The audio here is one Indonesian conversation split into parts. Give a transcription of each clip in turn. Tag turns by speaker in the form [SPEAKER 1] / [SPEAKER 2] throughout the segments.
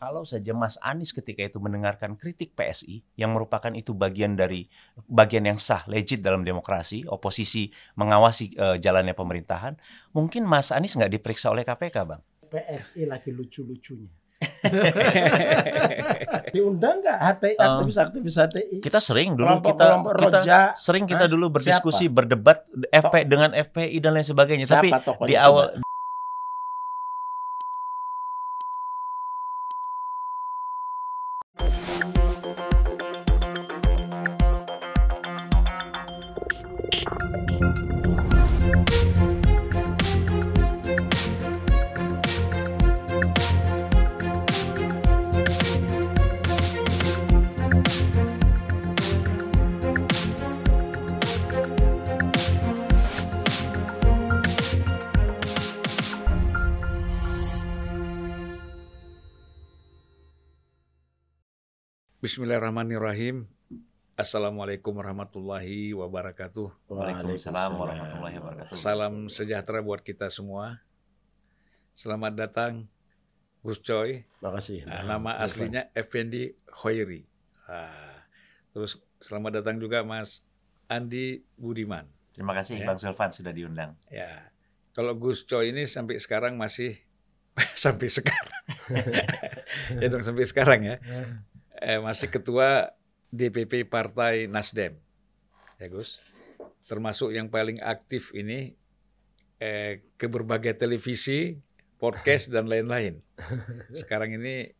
[SPEAKER 1] kalau saja Mas Anies ketika itu mendengarkan kritik PSI yang merupakan itu bagian dari bagian yang sah, legit dalam demokrasi, oposisi mengawasi uh, jalannya pemerintahan, mungkin Mas Anies nggak diperiksa oleh KPK, Bang.
[SPEAKER 2] PSI lagi lucu-lucunya. Diundang nggak HTI aktivis-aktivis HTI?
[SPEAKER 1] Kita sering dulu kelompok, kita kelompok kita roja. sering kita dulu berdiskusi, Siapa? berdebat FP dengan FPI dan lain sebagainya. Siapa Tapi di awal
[SPEAKER 3] Bismillahirrahmanirrahim. Assalamualaikum warahmatullahi wabarakatuh.
[SPEAKER 1] Waalaikumsalam warahmatullahi wabarakatuh.
[SPEAKER 3] Salam sejahtera buat kita semua. Selamat datang Gus Coy.
[SPEAKER 2] Makasih.
[SPEAKER 3] Nah, nama aslinya Effendi Hoiri. Nah, terus selamat datang juga Mas Andi Budiman.
[SPEAKER 1] Terima kasih ya. Bang Zulfan sudah diundang.
[SPEAKER 3] Ya. Kalau Gus Coy ini sampai sekarang masih sampai sekarang. ya dong sampai sekarang ya. Eh, masih ketua DPP Partai Nasdem, ya Gus. Termasuk yang paling aktif ini eh, ke berbagai televisi, podcast dan lain-lain. Sekarang ini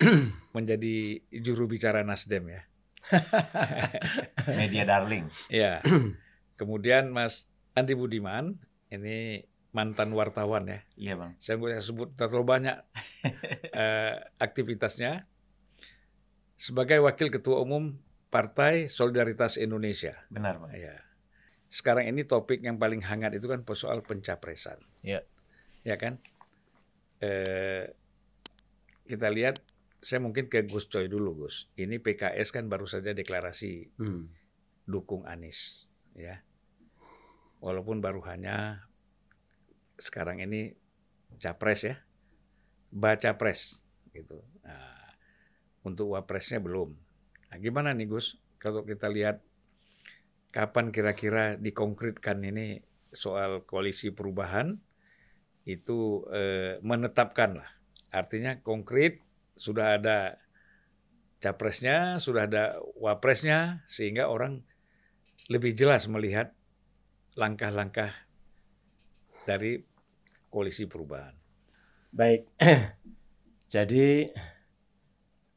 [SPEAKER 3] menjadi juru bicara Nasdem ya.
[SPEAKER 1] Media darling.
[SPEAKER 3] Ya. Kemudian Mas Andi Budiman ini mantan wartawan ya.
[SPEAKER 1] Iya bang.
[SPEAKER 3] Saya nggak sebut terlalu banyak uh, aktivitasnya sebagai wakil ketua umum Partai Solidaritas Indonesia.
[SPEAKER 1] Benar, Pak.
[SPEAKER 3] Ya. Sekarang ini topik yang paling hangat itu kan soal pencapresan.
[SPEAKER 1] Ya.
[SPEAKER 3] Ya kan? Eh, kita lihat, saya mungkin ke Gus Coy dulu, Gus. Ini PKS kan baru saja deklarasi hmm. dukung Anies, ya. Walaupun baru hanya sekarang ini capres ya, baca pres gitu. Untuk wapresnya belum. Nah, gimana nih Gus? Kalau kita lihat kapan kira-kira dikonkretkan ini soal koalisi perubahan itu eh, menetapkan lah. Artinya konkret sudah ada capresnya, sudah ada wapresnya sehingga orang lebih jelas melihat langkah-langkah dari koalisi perubahan.
[SPEAKER 2] Baik. Jadi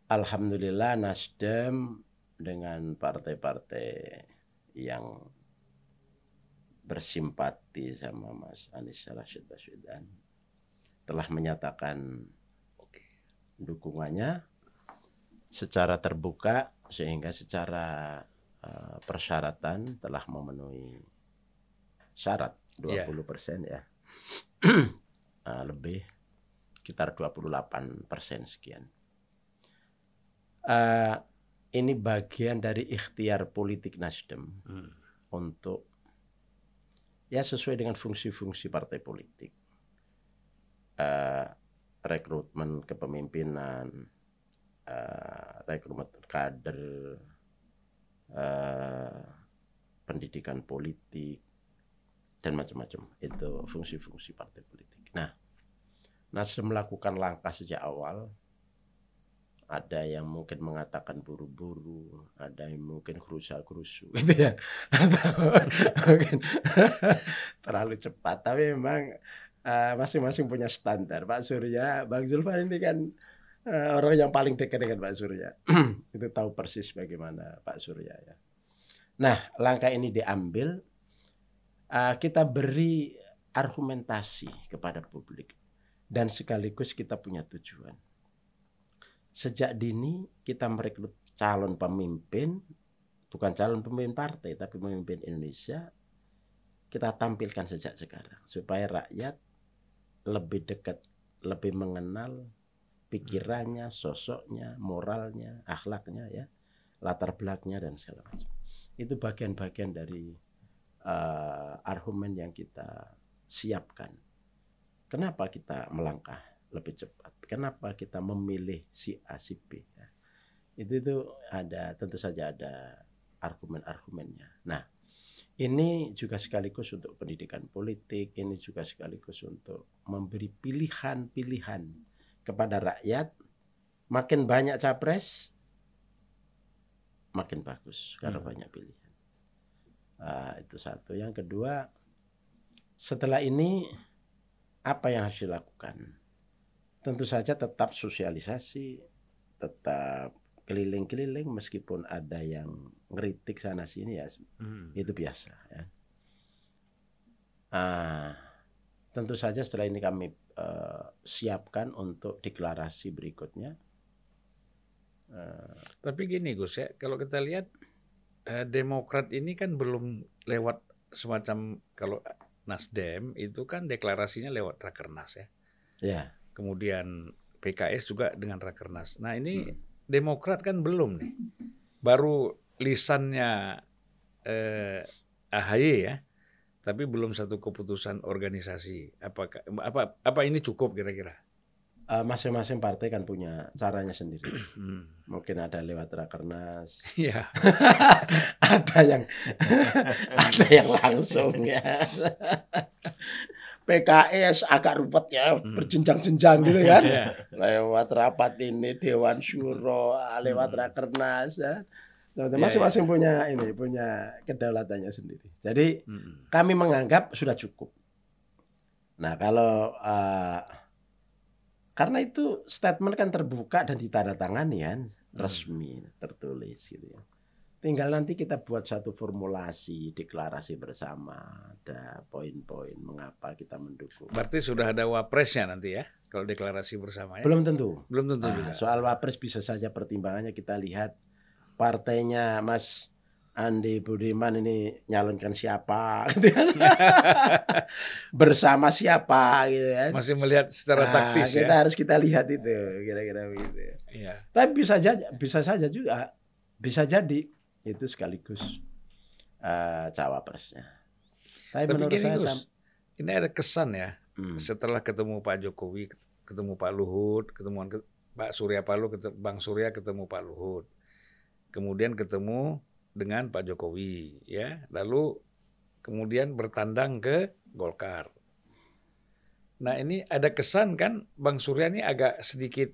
[SPEAKER 2] Alhamdulillah Nasdem dengan partai-partai yang bersimpati sama Mas Anies Rashid Baswedan telah menyatakan dukungannya secara terbuka sehingga secara uh, persyaratan telah memenuhi syarat 20 yeah. persen ya uh, lebih sekitar 28 persen sekian uh, ini bagian dari ikhtiar politik Nasdem hmm. untuk ya sesuai dengan fungsi-fungsi partai politik, uh, rekrutmen kepemimpinan, uh, rekrutmen kader, uh, pendidikan politik dan macam-macam itu fungsi-fungsi partai politik. Nah, Nasdem melakukan langkah sejak awal ada yang mungkin mengatakan buru-buru, ada yang mungkin kerusa-kerusu gitu ya. Atau mungkin terlalu cepat. Tapi memang eh, masing-masing uh, punya standar. Pak Surya, Bang Zulfan ini kan uh, orang yang paling dekat dengan Pak Surya. Itu tahu persis bagaimana Pak Surya ya. Nah, langkah ini diambil uh, kita beri argumentasi kepada publik dan sekaligus kita punya tujuan sejak dini kita merekrut calon pemimpin, bukan calon pemimpin partai, tapi pemimpin Indonesia, kita tampilkan sejak sekarang supaya rakyat lebih dekat, lebih mengenal pikirannya, sosoknya, moralnya, akhlaknya, ya, latar belakangnya dan segala macam. Itu bagian-bagian dari uh, argumen yang kita siapkan. Kenapa kita melangkah lebih cepat. Kenapa kita memilih si A si B? Ya. Itu itu ada tentu saja ada argumen-argumennya. Nah, ini juga sekaligus untuk pendidikan politik, ini juga sekaligus untuk memberi pilihan-pilihan kepada rakyat. Makin banyak capres, makin bagus karena hmm. banyak pilihan. Uh, itu satu. Yang kedua, setelah ini apa yang harus dilakukan? Tentu saja tetap sosialisasi, tetap keliling-keliling meskipun ada yang ngeritik sana sini ya hmm. itu biasa ya. Ah, tentu saja setelah ini kami uh, siapkan untuk deklarasi berikutnya.
[SPEAKER 3] Uh, Tapi gini Gus ya, kalau kita lihat uh, Demokrat ini kan belum lewat semacam kalau Nasdem itu kan deklarasinya lewat Rakernas ya.
[SPEAKER 2] Ya
[SPEAKER 3] kemudian PKS juga dengan Rakernas. Nah ini hmm. Demokrat kan belum nih, baru lisannya eh, AHY ya, tapi belum satu keputusan organisasi. Apakah apa apa ini cukup kira-kira?
[SPEAKER 2] Uh, masing-masing partai kan punya caranya sendiri. Hmm. Mungkin ada lewat rakernas.
[SPEAKER 3] Iya.
[SPEAKER 2] ada yang ada yang langsung ya. PKS agak rupet ya hmm. berjenjang-jenjang gitu kan yeah. lewat rapat ini Dewan Syuro lewat hmm. Rakernas ya iya, masing-masing yeah, yeah. punya ini punya kedaulatannya sendiri jadi hmm. kami menganggap sudah cukup nah kalau uh, karena itu statement kan terbuka dan ditandatangani kan hmm. resmi tertulis gitu ya Tinggal nanti kita buat satu formulasi deklarasi bersama, ada poin-poin mengapa kita mendukung.
[SPEAKER 3] Berarti sudah ada wapresnya nanti ya, kalau deklarasi bersama ya?
[SPEAKER 2] Belum tentu.
[SPEAKER 3] Belum tentu
[SPEAKER 2] nah,
[SPEAKER 3] juga.
[SPEAKER 2] Soal wapres bisa saja pertimbangannya kita lihat partainya Mas Andi Budiman ini nyalonkan siapa gitu kan. bersama siapa gitu kan.
[SPEAKER 3] Masih melihat secara nah, taktis
[SPEAKER 2] kita ya. harus kita lihat itu kira-kira begitu. Iya. Tapi bisa saja bisa saja juga bisa jadi itu sekaligus uh, cawapresnya.
[SPEAKER 3] Tapi, Tapi menurut gini, saya Gus, ini ada kesan ya hmm. setelah ketemu Pak Jokowi, ketemu Pak Luhut, ketemuan ke, Pak Surya Paloh, ketemu, Bang Surya ketemu Pak Luhut, kemudian ketemu dengan Pak Jokowi, ya, lalu kemudian bertandang ke Golkar. Nah ini ada kesan kan Bang Surya ini agak sedikit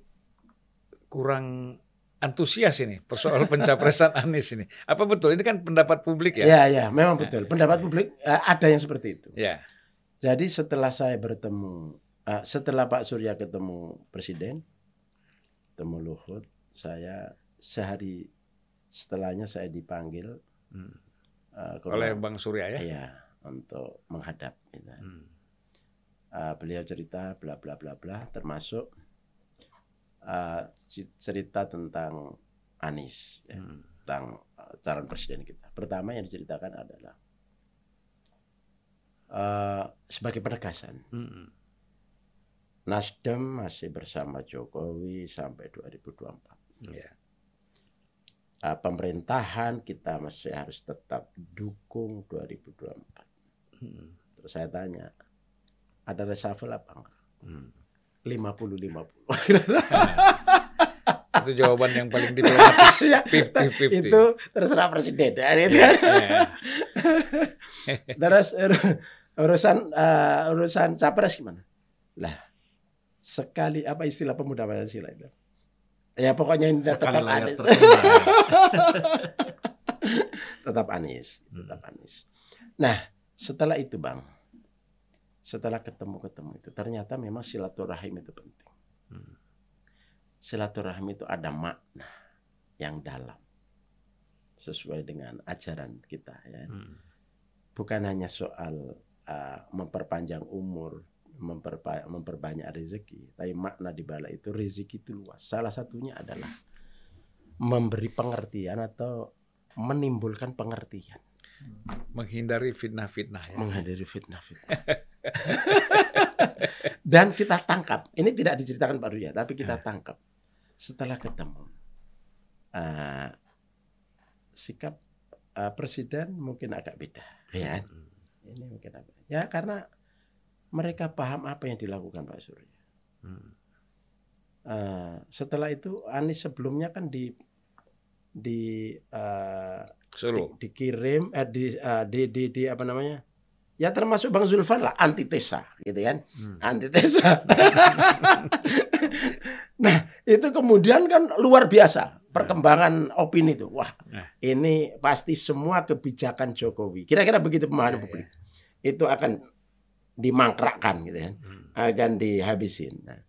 [SPEAKER 3] kurang antusias ini persoal pencapresan Anies ini. Apa betul? Ini kan pendapat publik ya?
[SPEAKER 2] Ya, ya, memang betul. Pendapat publik uh, ada yang seperti itu.
[SPEAKER 3] Ya.
[SPEAKER 2] Jadi setelah saya bertemu, uh, setelah Pak Surya ketemu Presiden, ketemu Luhut, saya sehari setelahnya saya dipanggil hmm.
[SPEAKER 3] uh, oleh Bang Surya ya?
[SPEAKER 2] Iya, untuk menghadap. Gitu. Hmm. Uh, beliau cerita bla bla bla bla, termasuk uh, cerita tentang Anies ya, hmm. tentang uh, calon presiden kita. Pertama yang diceritakan adalah uh, sebagai penegasan. Hmm. Nasdem masih bersama Jokowi sampai 2024. Yeah. Uh, pemerintahan kita masih harus tetap dukung 2024. Hmm. Terus saya tanya, ada reshuffle apa enggak? Hmm. 50-50.
[SPEAKER 3] itu jawaban yang paling diplomatis.
[SPEAKER 2] 50-50. Ya, itu terserah presiden. Ya, itu. Yeah, yeah. Terus urusan uh, urusan capres gimana? Lah, sekali apa istilah pemuda Pancasila itu? Ya pokoknya ini tetap Anies. tetap Anies, tetap Anies. Nah, setelah itu Bang, setelah ketemu-ketemu itu ternyata memang silaturahim itu penting. Hmm. Silaturahim itu ada makna yang dalam sesuai dengan ajaran kita ya. Hmm. Bukan hanya soal uh, memperpanjang umur, memperpa memperbanyak rezeki, tapi makna di balik itu rezeki itu luas. Salah satunya adalah memberi pengertian atau menimbulkan pengertian.
[SPEAKER 3] Menghindari fitnah-fitnah ya.
[SPEAKER 2] Menghindari fitnah-fitnah. Dan kita tangkap. Ini tidak diceritakan Pak Ruya, tapi kita eh. tangkap setelah ketemu. Uh, sikap uh, presiden mungkin agak beda, ya. Hmm. Ini mungkin agak. Ya karena mereka paham apa yang dilakukan Pak Surya. Hmm. Uh, setelah itu Anies sebelumnya kan di di uh,
[SPEAKER 3] Solo
[SPEAKER 2] di, dikirim eh, di, uh, di di di apa namanya ya termasuk Bang Zulfan lah antitesa gitu kan hmm. antitesa nah itu kemudian kan luar biasa perkembangan opini itu wah nah. ini pasti semua kebijakan Jokowi kira-kira begitu pemahaman ya, publik ya. itu akan dimangkrakkan gitu kan hmm. akan dihabisin nah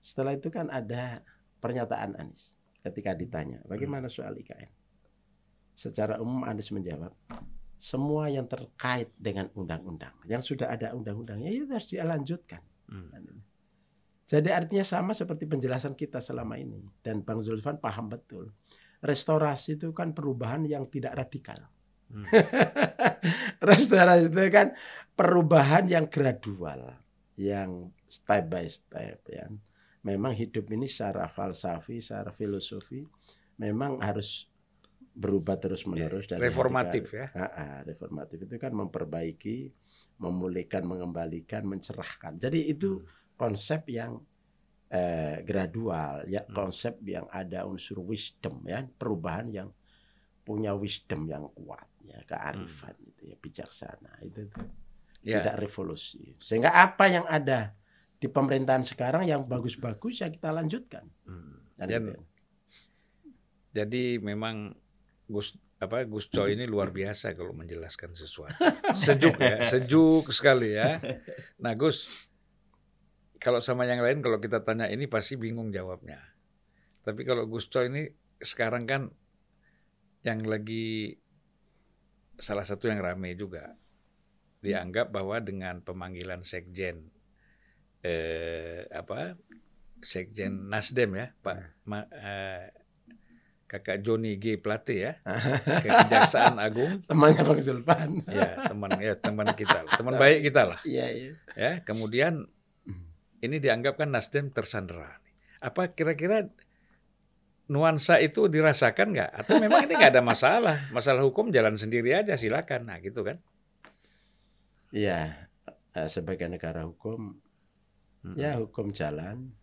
[SPEAKER 2] setelah itu kan ada pernyataan Anies ketika ditanya bagaimana hmm. soal IKN secara umum Anies menjawab semua yang terkait dengan undang-undang yang sudah ada undang-undangnya itu harus dilanjutkan. Hmm. Jadi artinya sama seperti penjelasan kita selama ini dan Bang Zulfan paham betul. Restorasi itu kan perubahan yang tidak radikal. Hmm. Restorasi itu kan perubahan yang gradual, yang step by step ya. Memang hidup ini secara falsafi, secara filosofi memang harus berubah terus menerus
[SPEAKER 3] ya, dan reformatif ya.
[SPEAKER 2] Ah, ah, reformatif itu kan memperbaiki, memulihkan, mengembalikan, mencerahkan. Jadi itu hmm. konsep yang eh, gradual, ya hmm. konsep yang ada unsur wisdom ya, perubahan yang punya wisdom yang kuat ya, kearifan hmm. itu ya bijaksana itu ya. tidak revolusi. Sehingga apa yang ada di pemerintahan sekarang yang bagus-bagus ya kita lanjutkan. Hmm.
[SPEAKER 3] Dan, jadi memang Gus apa Gus Coy ini luar biasa kalau menjelaskan sesuatu. Sejuk ya, sejuk sekali ya. Nah Gus, kalau sama yang lain kalau kita tanya ini pasti bingung jawabnya. Tapi kalau Gus Coy ini sekarang kan yang lagi salah satu yang rame juga dianggap bahwa dengan pemanggilan sekjen eh, apa sekjen Nasdem ya Pak Ma, eh, kakak Joni G. Plate ya. Ke Kejaksaan Agung.
[SPEAKER 2] Temannya Bang Zulfan.
[SPEAKER 3] Ya teman ya teman kita teman baik kita lah.
[SPEAKER 2] Iya iya.
[SPEAKER 3] Ya kemudian ini dianggap kan Nasdem tersandera apa kira-kira nuansa itu dirasakan nggak? Atau memang ini nggak ada masalah? Masalah hukum jalan sendiri aja silakan. Nah gitu kan.
[SPEAKER 2] Iya eh, sebagai negara hukum hmm. ya hukum jalan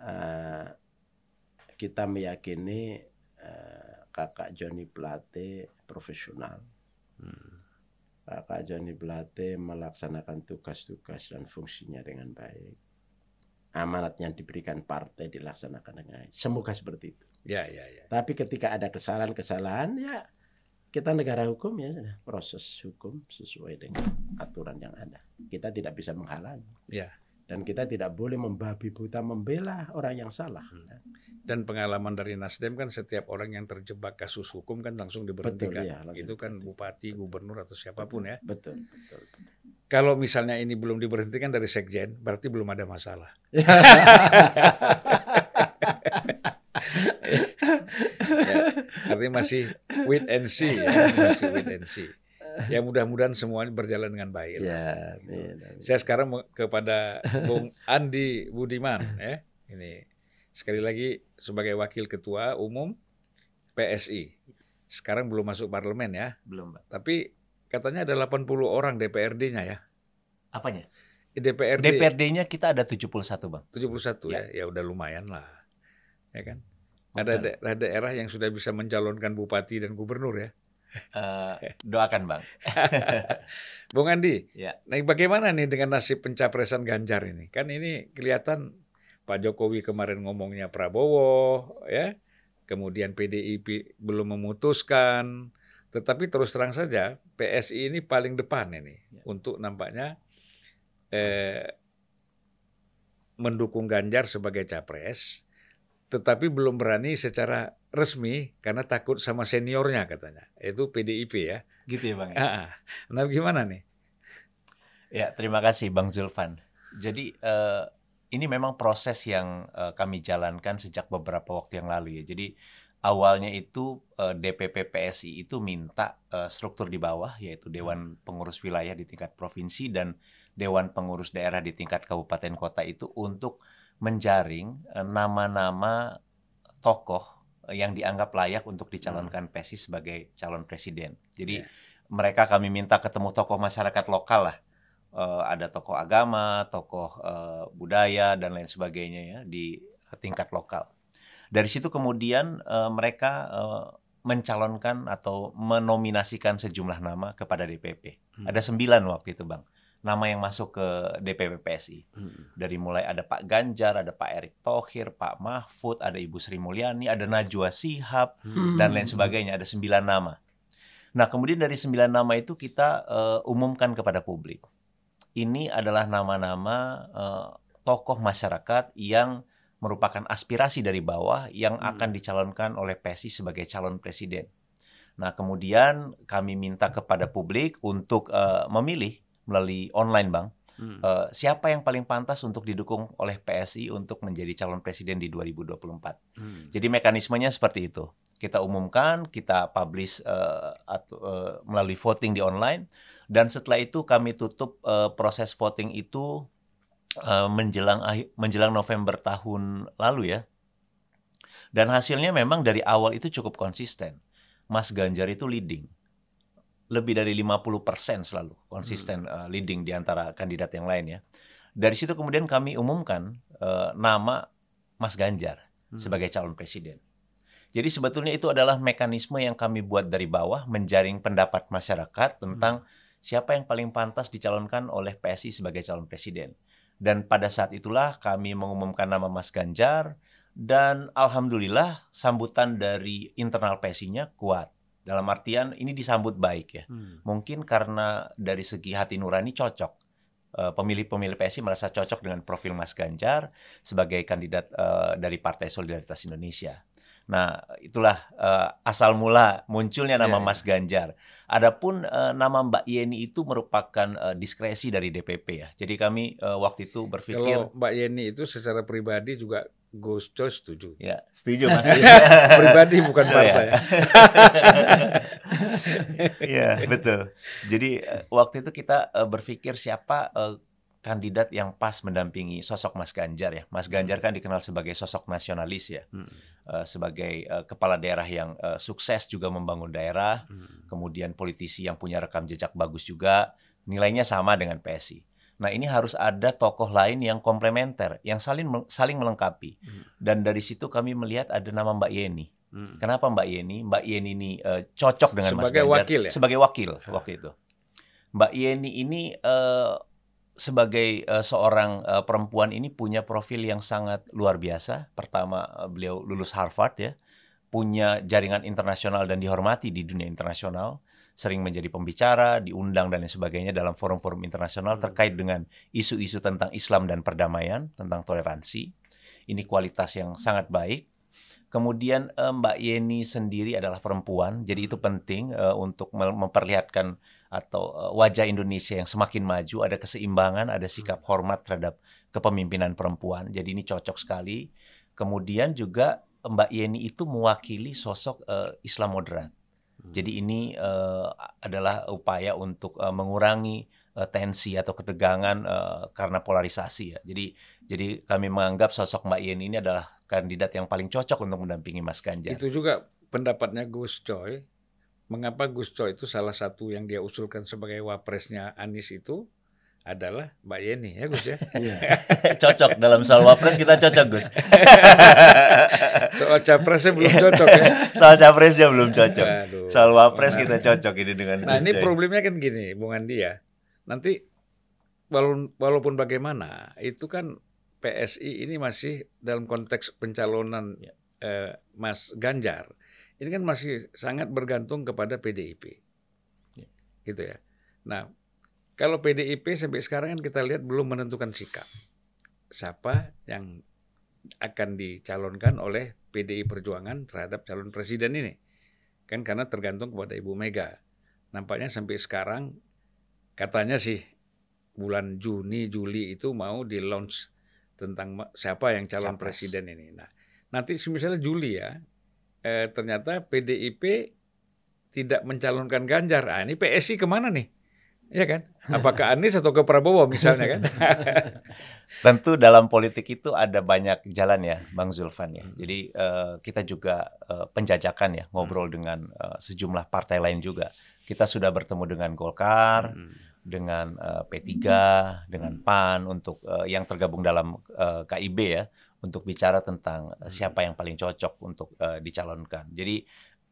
[SPEAKER 2] uh, kita meyakini uh, kakak Joni Plate profesional. Hmm. Kakak Joni Plate melaksanakan tugas-tugas dan fungsinya dengan baik. Amanat yang diberikan partai dilaksanakan dengan baik. Semoga seperti itu.
[SPEAKER 3] Ya, ya, ya.
[SPEAKER 2] Tapi ketika ada kesalahan-kesalahan, ya kita negara hukum ya sudah proses hukum sesuai dengan aturan yang ada. Kita tidak bisa menghalangi.
[SPEAKER 3] Ya
[SPEAKER 2] dan kita tidak boleh membabi buta membela orang yang salah. Hmm.
[SPEAKER 3] Dan pengalaman dari Nasdem kan setiap orang yang terjebak kasus hukum kan langsung diberhentikan. Betul, ya, langsung Itu kan bupati, gubernur atau siapa pun
[SPEAKER 2] betul, ya. Betul, betul, betul.
[SPEAKER 3] Kalau misalnya ini belum diberhentikan dari sekjen, berarti belum ada masalah. ya, artinya masih wait and see, ya. masih wait and see ya mudah-mudahan semuanya berjalan dengan baik.
[SPEAKER 2] Ya,
[SPEAKER 3] Saya sekarang kepada Bung Andi Budiman ya. Ini sekali lagi sebagai wakil ketua umum PSI. Sekarang belum masuk parlemen ya.
[SPEAKER 1] Belum, Pak.
[SPEAKER 3] Tapi katanya ada 80 orang DPRD-nya ya.
[SPEAKER 1] Apanya?
[SPEAKER 3] DPRD.
[SPEAKER 1] DPRD-nya kita ada 71, Bang.
[SPEAKER 3] 71 ya. ya. Ya udah lumayan lah. Ya kan? Ada daerah yang sudah bisa mencalonkan bupati dan gubernur ya.
[SPEAKER 1] Uh, doakan bang.
[SPEAKER 3] Bung Andi,
[SPEAKER 1] ya.
[SPEAKER 3] nah bagaimana nih dengan nasib pencapresan Ganjar ini? Kan ini kelihatan Pak Jokowi kemarin ngomongnya Prabowo, ya, kemudian PDIP belum memutuskan, tetapi terus terang saja PSI ini paling depan ini ya. untuk nampaknya eh, mendukung Ganjar sebagai capres, tetapi belum berani secara resmi karena takut sama seniornya katanya. Itu PDIP ya.
[SPEAKER 1] Gitu ya Bang.
[SPEAKER 3] Ya? Nah gimana nih?
[SPEAKER 1] Ya terima kasih Bang Zulfan. Jadi uh, ini memang proses yang uh, kami jalankan sejak beberapa waktu yang lalu ya. Jadi awalnya itu uh, DPP PSI itu minta uh, struktur di bawah yaitu Dewan Pengurus Wilayah di tingkat provinsi dan Dewan Pengurus Daerah di tingkat kabupaten kota itu untuk menjaring nama-nama tokoh yang dianggap layak untuk dicalonkan hmm. PSI sebagai calon presiden. Jadi yeah. mereka kami minta ketemu tokoh masyarakat lokal lah uh, ada tokoh agama, tokoh uh, budaya dan lain sebagainya ya di tingkat lokal. Dari situ kemudian uh, mereka uh, mencalonkan atau menominasikan sejumlah nama kepada DPP. Hmm. Ada sembilan waktu itu bang nama yang masuk ke DPP PSI. Hmm. Dari mulai ada Pak Ganjar, ada Pak Erick Thohir, Pak Mahfud, ada Ibu Sri Mulyani, ada Najwa Sihab hmm. dan lain sebagainya. Ada sembilan nama. Nah kemudian dari sembilan nama itu kita uh, umumkan kepada publik. Ini adalah nama-nama uh, tokoh masyarakat yang merupakan aspirasi dari bawah yang hmm. akan dicalonkan oleh PSI sebagai calon presiden. Nah, kemudian kami minta kepada publik untuk uh, memilih melalui online, Bang. Hmm. Uh, siapa yang paling pantas untuk didukung oleh PSI untuk menjadi calon presiden di 2024. Hmm. Jadi mekanismenya seperti itu. Kita umumkan, kita publish uh, atau, uh, melalui voting di online, dan setelah itu kami tutup uh, proses voting itu uh, menjelang menjelang November tahun lalu ya. Dan hasilnya memang dari awal itu cukup konsisten. Mas Ganjar itu leading lebih dari 50% selalu konsisten hmm. uh, leading di antara kandidat yang lain ya. Dari situ kemudian kami umumkan uh, nama Mas Ganjar hmm. sebagai calon presiden. Jadi sebetulnya itu adalah mekanisme yang kami buat dari bawah menjaring pendapat masyarakat tentang hmm. siapa yang paling pantas dicalonkan oleh PSI sebagai calon presiden. Dan pada saat itulah kami mengumumkan nama Mas Ganjar dan alhamdulillah sambutan dari internal PSI-nya kuat dalam artian ini disambut baik ya. Hmm. Mungkin karena dari segi hati nurani cocok. Eh, pemilih-pemilih PSI merasa cocok dengan profil Mas Ganjar sebagai kandidat uh, dari Partai Solidaritas Indonesia. Nah, itulah uh, asal mula munculnya nama yeah, Mas Ganjar. Adapun uh, nama Mbak Yeni itu merupakan uh, diskresi dari DPP ya. Jadi kami uh, waktu itu berpikir
[SPEAKER 3] Kalau Mbak Yeni itu secara pribadi juga Gus Coy setuju.
[SPEAKER 1] Ya, setuju Mas.
[SPEAKER 3] Pribadi bukan so, partai. Ya.
[SPEAKER 1] Iya, betul. Jadi eh, waktu itu kita uh, berpikir siapa uh, kandidat yang pas mendampingi sosok Mas Ganjar ya. Mas Ganjar kan dikenal sebagai sosok nasionalis ya. Hmm. Sebagai kepala daerah yang sukses juga membangun daerah, hmm. kemudian politisi yang punya rekam jejak bagus juga, nilainya sama dengan PSI. Nah, ini harus ada tokoh lain yang komplementer, yang saling saling melengkapi. Hmm. Dan dari situ kami melihat ada nama Mbak Yeni. Hmm. Kenapa Mbak Yeni? Mbak Yeni ini uh, cocok dengan
[SPEAKER 3] sebagai
[SPEAKER 1] Mas
[SPEAKER 3] Ganjar wakil ya?
[SPEAKER 1] sebagai wakil ha. waktu itu. Mbak Yeni ini uh, sebagai uh, seorang uh, perempuan ini punya profil yang sangat luar biasa. Pertama, uh, beliau lulus Harvard ya, punya jaringan internasional dan dihormati di dunia internasional sering menjadi pembicara, diundang dan lain sebagainya dalam forum-forum internasional hmm. terkait dengan isu-isu tentang Islam dan perdamaian, tentang toleransi. Ini kualitas yang sangat baik. Kemudian eh, Mbak Yeni sendiri adalah perempuan, jadi itu penting uh, untuk memperlihatkan atau uh, wajah Indonesia yang semakin maju, ada keseimbangan, ada sikap hmm. hormat terhadap kepemimpinan perempuan. Jadi ini cocok sekali. Kemudian juga Mbak Yeni itu mewakili sosok uh, Islam moderat. Hmm. Jadi ini uh, adalah upaya untuk uh, mengurangi uh, tensi atau ketegangan uh, karena polarisasi ya. Jadi jadi kami menganggap sosok Mbak Yeni ini adalah kandidat yang paling cocok untuk mendampingi Mas Ganjar.
[SPEAKER 3] Itu juga pendapatnya Gus Coy. Mengapa Gus Coy itu salah satu yang dia usulkan sebagai wapresnya Anies itu adalah Mbak Yeni ya Gus ya.
[SPEAKER 1] Iya. cocok dalam soal wapres kita cocok Gus.
[SPEAKER 3] soal capresnya belum cocok ya.
[SPEAKER 1] soal capresnya belum cocok. Aduh. Soal wapres kita cocok ini dengan
[SPEAKER 3] Nah, Gus ini problemnya kan gini, Bung Andi ya. Nanti walaupun, walaupun bagaimana itu kan PSI ini masih dalam konteks pencalonan ya. eh, Mas Ganjar. Ini kan masih sangat bergantung kepada PDIP. Ya. Gitu ya. Nah, kalau PDIP sampai sekarang kan kita lihat belum menentukan sikap. Siapa yang akan dicalonkan oleh PDI Perjuangan terhadap calon presiden ini. Kan karena tergantung kepada Ibu Mega. Nampaknya sampai sekarang katanya sih bulan Juni Juli itu mau di launch tentang siapa yang calon Capres. presiden ini. Nah, nanti misalnya Juli ya, eh, ternyata PDIP tidak mencalonkan Ganjar. Ah, ini PSI ke mana nih? Iya kan? Apakah Anies atau ke Prabowo misalnya kan?
[SPEAKER 1] Tentu dalam politik itu ada banyak jalan ya, Bang Zulfan ya. Hmm. Jadi uh, kita juga uh, penjajakan ya, ngobrol hmm. dengan uh, sejumlah partai lain juga. Kita sudah bertemu dengan Golkar, hmm. dengan uh, P3, dengan PAN untuk uh, yang tergabung dalam uh, KIB ya untuk bicara tentang siapa yang paling cocok untuk uh, dicalonkan. Jadi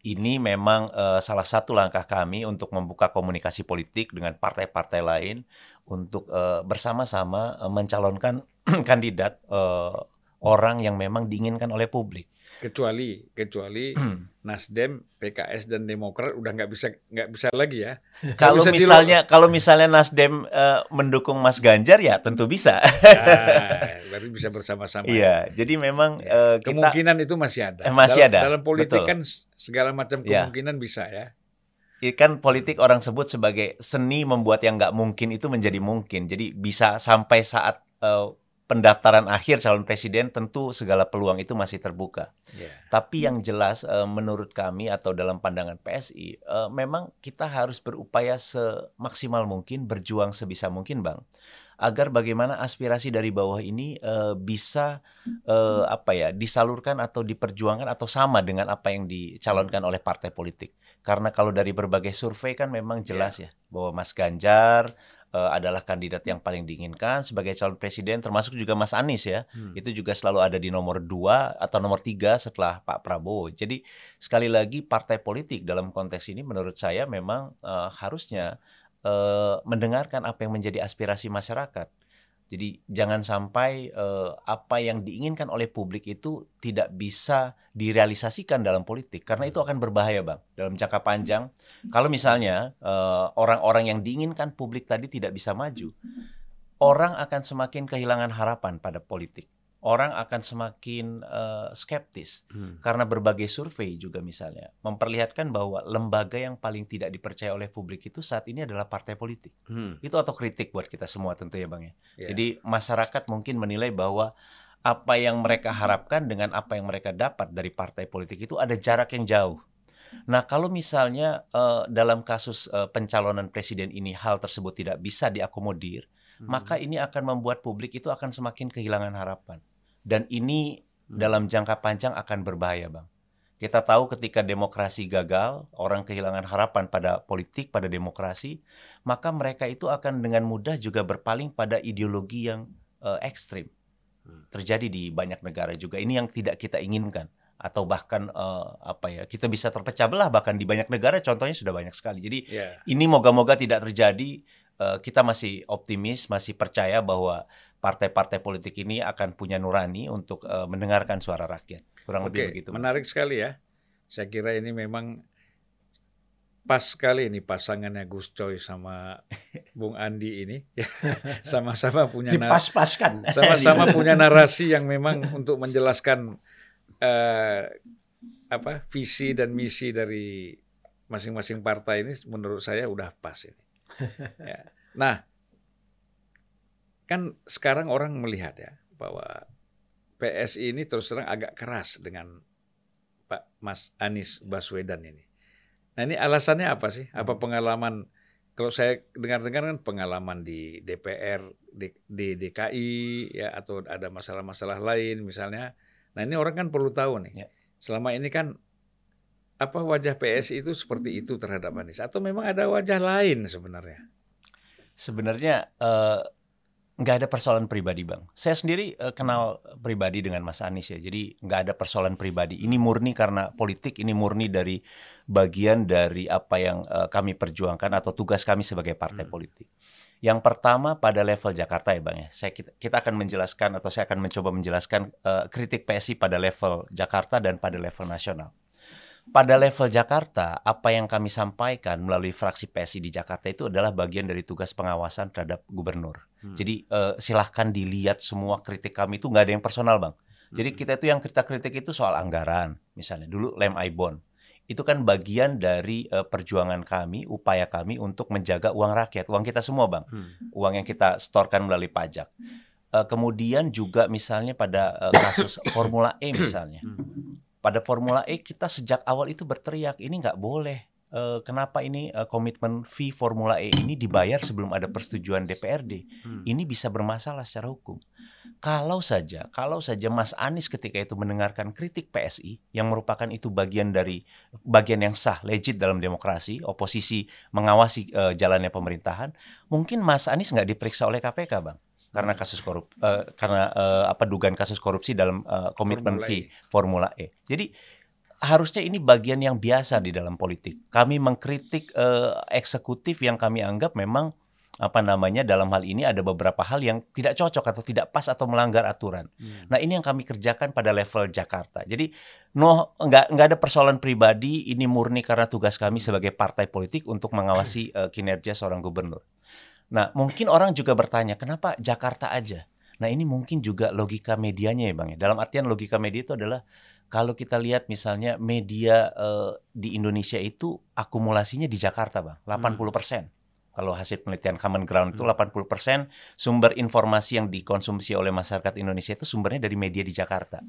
[SPEAKER 1] ini memang uh, salah satu langkah kami untuk membuka komunikasi politik dengan partai-partai lain untuk uh, bersama-sama uh, mencalonkan kandidat uh, orang yang memang diinginkan oleh publik
[SPEAKER 3] kecuali kecuali Nasdem, PKS dan Demokrat udah nggak bisa nggak bisa lagi ya.
[SPEAKER 1] Kalau misalnya kalau misalnya Nasdem uh, mendukung Mas Ganjar ya tentu bisa. ya,
[SPEAKER 3] berarti bisa bersama-sama.
[SPEAKER 1] Iya, ya. jadi memang ya.
[SPEAKER 3] uh, kita, kemungkinan itu masih ada.
[SPEAKER 1] Eh, masih
[SPEAKER 3] dalam,
[SPEAKER 1] ada.
[SPEAKER 3] Dalam politik Betul. kan segala macam iya. kemungkinan ya. bisa ya.
[SPEAKER 1] Ikan politik orang sebut sebagai seni membuat yang nggak mungkin itu menjadi mungkin. Jadi bisa sampai saat uh, pendaftaran akhir calon presiden tentu segala peluang itu masih terbuka. Yeah. Tapi yang jelas uh, menurut kami atau dalam pandangan PSI uh, eh, memang kita harus berupaya semaksimal mungkin berjuang sebisa mungkin, Bang. Agar bagaimana aspirasi dari bawah ini uh, bisa uh, apa ya, disalurkan atau diperjuangkan atau sama dengan apa yang dicalonkan oleh partai politik. Karena kalau dari berbagai survei kan memang jelas yeah. ya bahwa Mas Ganjar uh, adalah kandidat yang paling diinginkan sebagai calon presiden termasuk juga Mas Anies ya. Hmm. itu juga selalu ada di nomor dua atau nomor tiga setelah Pak Prabowo. Jadi sekali lagi partai politik dalam konteks ini menurut saya memang uh, harusnya uh, mendengarkan apa yang menjadi aspirasi masyarakat jadi jangan sampai uh, apa yang diinginkan oleh publik itu tidak bisa direalisasikan dalam politik karena itu akan berbahaya bang dalam jangka panjang. Kalau misalnya eh, orang-orang uh, yang diinginkan publik tadi tidak bisa maju, orang akan semakin kehilangan harapan pada politik orang akan semakin uh, skeptis hmm. karena berbagai survei juga misalnya memperlihatkan bahwa lembaga yang paling tidak dipercaya oleh publik itu saat ini adalah partai politik. Hmm. Itu atau kritik buat kita semua tentu ya Bang ya. Yeah. Jadi masyarakat mungkin menilai bahwa apa yang mereka harapkan dengan apa yang mereka dapat dari partai politik itu ada jarak yang jauh. Nah, kalau misalnya uh, dalam kasus uh, pencalonan presiden ini hal tersebut tidak bisa diakomodir, hmm. maka ini akan membuat publik itu akan semakin kehilangan harapan dan ini hmm. dalam jangka panjang akan berbahaya, Bang. Kita tahu ketika demokrasi gagal, orang kehilangan harapan pada politik, pada demokrasi, maka mereka itu akan dengan mudah juga berpaling pada ideologi yang uh, ekstrim. Hmm. Terjadi di banyak negara juga. Ini yang tidak kita inginkan atau bahkan uh, apa ya kita bisa terpecah belah bahkan di banyak negara contohnya sudah banyak sekali jadi yeah. ini moga-moga tidak terjadi uh, kita masih optimis masih percaya bahwa partai-partai politik ini akan punya nurani untuk uh, mendengarkan suara rakyat. Kurang
[SPEAKER 3] Oke,
[SPEAKER 1] lebih begitu.
[SPEAKER 3] Menarik sekali ya. Saya kira ini memang pas sekali ini pasangannya Gus Coy sama Bung Andi ini sama-sama punya
[SPEAKER 4] dipas-paskan
[SPEAKER 3] sama-sama punya narasi yang memang untuk menjelaskan uh, apa visi dan misi dari masing-masing partai ini menurut saya udah pas ini. ya. Nah, kan sekarang orang melihat ya bahwa PSI ini terus terang agak keras dengan Pak Mas Anies Baswedan ini. Nah ini alasannya apa sih? Apa pengalaman? Kalau saya dengar-dengar kan pengalaman di DPR, di, di DKI, ya atau ada masalah-masalah lain misalnya. Nah ini orang kan perlu tahu nih. Ya. Selama ini kan apa wajah PSI itu seperti itu terhadap Anies atau memang ada wajah lain sebenarnya?
[SPEAKER 1] Sebenarnya uh, nggak ada persoalan pribadi bang. Saya sendiri uh, kenal pribadi dengan Mas Anies ya, jadi nggak ada persoalan pribadi. Ini murni karena politik, ini murni dari bagian dari apa yang uh, kami perjuangkan atau tugas kami sebagai partai hmm. politik. Yang pertama pada level Jakarta ya bang ya, saya kita, kita akan menjelaskan atau saya akan mencoba menjelaskan uh, kritik PSI pada level Jakarta dan pada level nasional pada level Jakarta, apa yang kami sampaikan melalui fraksi PSI di Jakarta itu adalah bagian dari tugas pengawasan terhadap gubernur. Hmm. Jadi uh, silahkan dilihat semua kritik kami itu nggak ada yang personal bang. Jadi hmm. kita itu yang kita kritik itu soal anggaran, misalnya dulu lem ibon itu kan bagian dari uh, perjuangan kami, upaya kami untuk menjaga uang rakyat, uang kita semua bang, hmm. uang yang kita setorkan melalui pajak. Uh, kemudian juga misalnya pada uh, kasus Formula E misalnya. Hmm pada Formula E kita sejak awal itu berteriak ini nggak boleh. Uh, kenapa ini uh, komitmen fee Formula E ini dibayar sebelum ada persetujuan DPRD? Hmm. Ini bisa bermasalah secara hukum. kalau saja kalau saja Mas Anies ketika itu mendengarkan kritik PSI yang merupakan itu bagian dari bagian yang sah legit dalam demokrasi oposisi mengawasi uh, jalannya pemerintahan mungkin Mas Anies nggak diperiksa oleh KPK bang karena kasus korup uh, karena uh, apa dugaan kasus korupsi dalam uh, komitmen
[SPEAKER 3] Formula
[SPEAKER 1] fee
[SPEAKER 3] E.
[SPEAKER 1] Formula E jadi harusnya ini bagian yang biasa di dalam politik kami mengkritik uh, eksekutif yang kami anggap memang apa namanya dalam hal ini ada beberapa hal yang tidak cocok atau tidak pas atau melanggar aturan.
[SPEAKER 3] Hmm.
[SPEAKER 1] Nah ini yang kami kerjakan pada level Jakarta. Jadi no nggak nggak ada persoalan pribadi. Ini murni karena tugas kami sebagai partai politik untuk mengawasi uh, kinerja seorang gubernur. Nah mungkin orang juga bertanya kenapa Jakarta aja. Nah ini mungkin juga logika medianya ya bang ya. Dalam artian logika media itu adalah kalau kita lihat misalnya media uh, di Indonesia itu akumulasinya di Jakarta bang, 80 persen. Kalau hasil penelitian Common Ground itu 80% sumber informasi yang dikonsumsi oleh masyarakat Indonesia itu sumbernya dari media di Jakarta.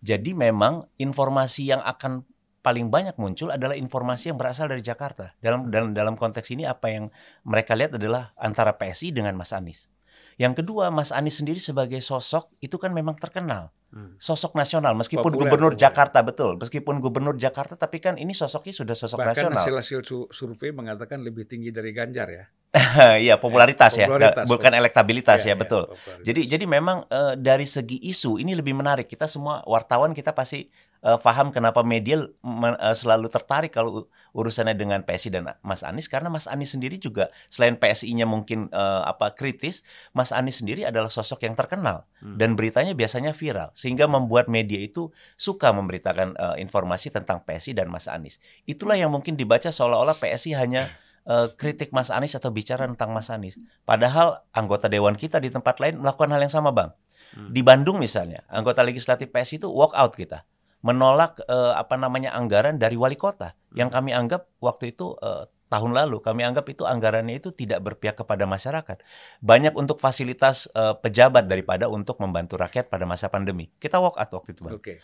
[SPEAKER 1] Jadi memang informasi yang akan paling banyak muncul adalah informasi yang berasal dari Jakarta. Dalam dalam dalam konteks ini apa yang mereka lihat adalah antara PSI dengan Mas Anies. Yang kedua, Mas Anies sendiri sebagai sosok itu kan memang terkenal.
[SPEAKER 3] Hmm.
[SPEAKER 1] Sosok nasional meskipun
[SPEAKER 3] Populer,
[SPEAKER 1] gubernur
[SPEAKER 3] populer.
[SPEAKER 1] Jakarta betul, meskipun gubernur Jakarta tapi kan ini sosoknya sudah sosok
[SPEAKER 3] Bahkan
[SPEAKER 1] nasional.
[SPEAKER 3] hasil-hasil su- survei mengatakan lebih tinggi dari Ganjar ya.
[SPEAKER 1] Iya, popularitas ya,
[SPEAKER 3] popularitas,
[SPEAKER 1] bukan elektabilitas ya,
[SPEAKER 3] iya,
[SPEAKER 1] betul.
[SPEAKER 3] popularitas.
[SPEAKER 1] Jadi jadi memang eh, dari segi isu ini lebih menarik. Kita semua wartawan kita pasti eh, paham kenapa media men- eh, selalu tertarik kalau urusannya dengan PSI dan Mas Anies karena Mas Anies sendiri juga selain PSI-nya mungkin eh, apa kritis, Mas Anies sendiri adalah sosok yang terkenal
[SPEAKER 3] Hmm.
[SPEAKER 1] dan beritanya biasanya viral sehingga membuat media itu suka memberitakan eh, informasi tentang PSI dan Mas Anies. Itulah yang mungkin dibaca seolah-olah PSI hanya eh, kritik Mas Anies atau bicara tentang Mas Anies. Padahal anggota dewan kita di tempat lain melakukan hal yang sama, Bang.
[SPEAKER 3] Hmm.
[SPEAKER 1] Di Bandung misalnya, anggota legislatif PSI itu walk out kita, menolak eh, apa namanya anggaran dari wali kota yang kami anggap waktu itu eh, tahun lalu kami anggap itu anggarannya itu tidak berpihak kepada masyarakat. Banyak untuk fasilitas eh, pejabat daripada untuk membantu rakyat pada masa pandemi. Kita walk out waktu itu, Bang.
[SPEAKER 3] Oke.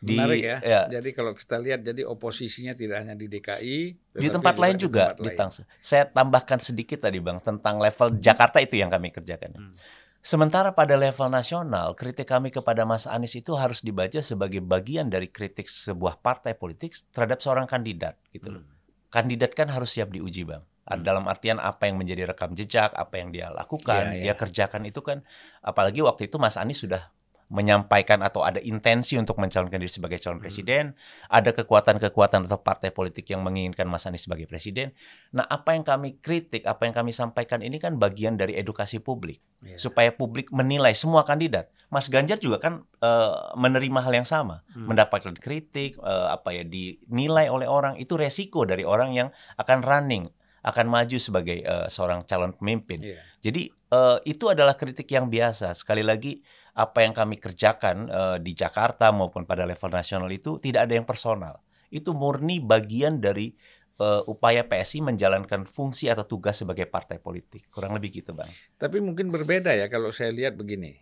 [SPEAKER 1] Di
[SPEAKER 3] Menarik ya.
[SPEAKER 1] ya,
[SPEAKER 3] Jadi kalau kita lihat jadi oposisinya tidak hanya di DKI,
[SPEAKER 1] di tempat lain juga
[SPEAKER 3] di
[SPEAKER 1] di
[SPEAKER 3] tempat lain.
[SPEAKER 1] saya tambahkan sedikit tadi bang tentang level Jakarta itu yang kami kerjakan
[SPEAKER 3] Hmm.
[SPEAKER 1] Sementara pada level nasional kritik kami kepada Mas Anies itu harus dibaca sebagai bagian dari kritik sebuah partai politik terhadap seorang kandidat gitu loh
[SPEAKER 3] Hmm.
[SPEAKER 1] kandidat kan harus siap diuji bang
[SPEAKER 3] Hmm.
[SPEAKER 1] dalam artian apa yang menjadi rekam jejak apa yang dia lakukan
[SPEAKER 3] Iya,
[SPEAKER 1] dia
[SPEAKER 3] iya.
[SPEAKER 1] kerjakan itu kan apalagi waktu itu Mas Anies sudah menyampaikan atau ada intensi untuk mencalonkan diri sebagai calon
[SPEAKER 3] Hmm.
[SPEAKER 1] presiden, ada kekuatan-kekuatan atau partai politik yang menginginkan Mas Anies sebagai presiden. Nah, apa yang kami kritik, apa yang kami sampaikan ini kan bagian dari edukasi publik
[SPEAKER 3] Iya.
[SPEAKER 1] supaya publik menilai semua kandidat. Mas Ganjar juga kan eh, menerima hal yang sama,
[SPEAKER 3] Hmm.
[SPEAKER 1] mendapatkan kritik, eh, apa ya dinilai oleh orang itu resiko dari orang yang akan running, akan maju sebagai eh, seorang calon pemimpin.
[SPEAKER 3] Iya.
[SPEAKER 1] Jadi eh, itu adalah kritik yang biasa. Sekali lagi apa yang kami kerjakan eh, di Jakarta maupun pada level nasional itu tidak ada yang personal. Itu murni bagian dari eh, upaya PSI menjalankan fungsi atau tugas sebagai partai politik. Kurang lebih gitu, Bang.
[SPEAKER 3] Tapi mungkin berbeda ya kalau saya lihat begini.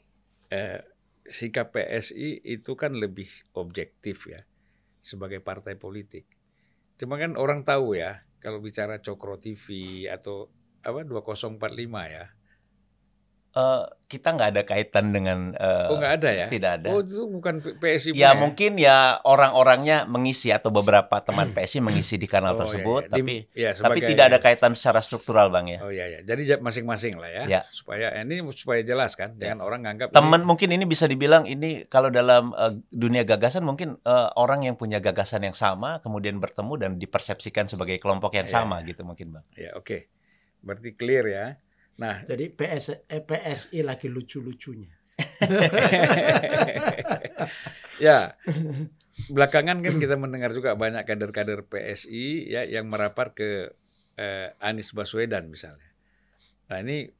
[SPEAKER 3] Eh, sikap PSI itu kan lebih objektif ya sebagai partai politik. Cuma kan orang tahu ya kalau bicara Cokro TV atau apa 2045 ya.
[SPEAKER 1] Eh, kita nggak ada kaitan dengan eh,
[SPEAKER 3] Oh nggak ada ya?
[SPEAKER 1] tidak ada.
[SPEAKER 3] Oh itu bukan PSI
[SPEAKER 1] Ya
[SPEAKER 3] punya
[SPEAKER 1] mungkin ya orang-orangnya mengisi atau beberapa teman PSI mengisi di kanal
[SPEAKER 3] Oh, iya,
[SPEAKER 1] tersebut,
[SPEAKER 3] iya. Di-
[SPEAKER 1] tapi
[SPEAKER 3] ya,
[SPEAKER 1] tapi
[SPEAKER 3] sebagai-
[SPEAKER 1] tidak ada kaitan secara struktural, Bang ya.
[SPEAKER 3] Oh iya ya. Jadi ja- masing-masing lah ya.
[SPEAKER 1] Ya.
[SPEAKER 3] Supaya ini supaya jelas kan, jangan orang nganggap
[SPEAKER 1] Teman
[SPEAKER 3] ini-
[SPEAKER 1] mungkin ini bisa dibilang ini kalau dalam eh, dunia gagasan mungkin eh, orang yang punya gagasan yang sama kemudian bertemu dan dipersepsikan sebagai kelompok yang
[SPEAKER 3] Iya,
[SPEAKER 1] sama gitu mungkin, Bang.
[SPEAKER 3] Ya oke. Berarti clear ya. Nah,
[SPEAKER 2] Jadi PS, eh, PSI lagi lucu-lucunya.
[SPEAKER 3] ya belakangan kan kita mendengar juga banyak kader-kader PSI ya yang merapat ke eh, Anies Baswedan misalnya. Nah ini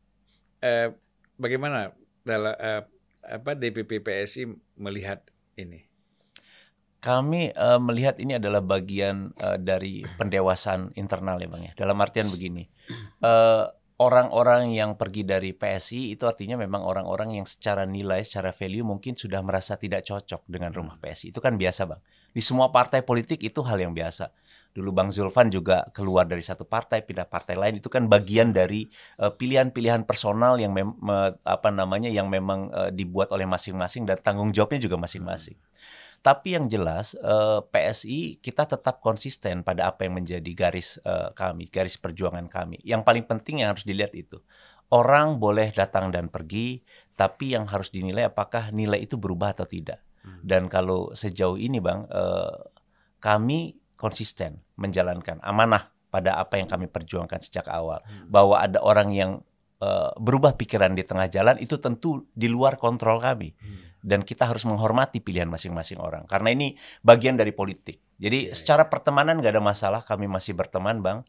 [SPEAKER 3] eh, bagaimana dalam eh, apa DPP PSI melihat ini?
[SPEAKER 1] Kami eh, melihat ini adalah bagian eh, dari pendewasaan internal ya Bang ya. Dalam artian begini. eh, orang-orang yang pergi dari PSI itu artinya memang orang-orang yang secara nilai, secara value mungkin sudah merasa tidak cocok dengan rumah PSI. Itu kan biasa, Bang. Di semua partai politik itu hal yang biasa. Dulu Bang Zulfan juga keluar dari satu partai pindah partai lain itu kan bagian dari uh, pilihan-pilihan personal yang mem me apa namanya yang memang uh, dibuat oleh masing-masing dan tanggung jawabnya juga masing-masing. Tapi yang jelas uh, PSI kita tetap konsisten pada apa yang menjadi garis uh, kami, garis perjuangan kami. Yang paling penting yang harus dilihat itu orang boleh datang dan pergi, tapi yang harus dinilai apakah nilai itu berubah atau tidak. Hmm. Dan kalau sejauh ini, Bang, uh, kami konsisten menjalankan amanah pada apa yang kami perjuangkan sejak awal, hmm. bahwa ada orang yang uh, berubah pikiran di tengah jalan itu tentu di luar kontrol kami. Hmm dan kita harus menghormati pilihan masing-masing orang karena ini bagian dari politik. Jadi yeah, secara yeah. pertemanan nggak ada masalah, kami masih berteman, bang.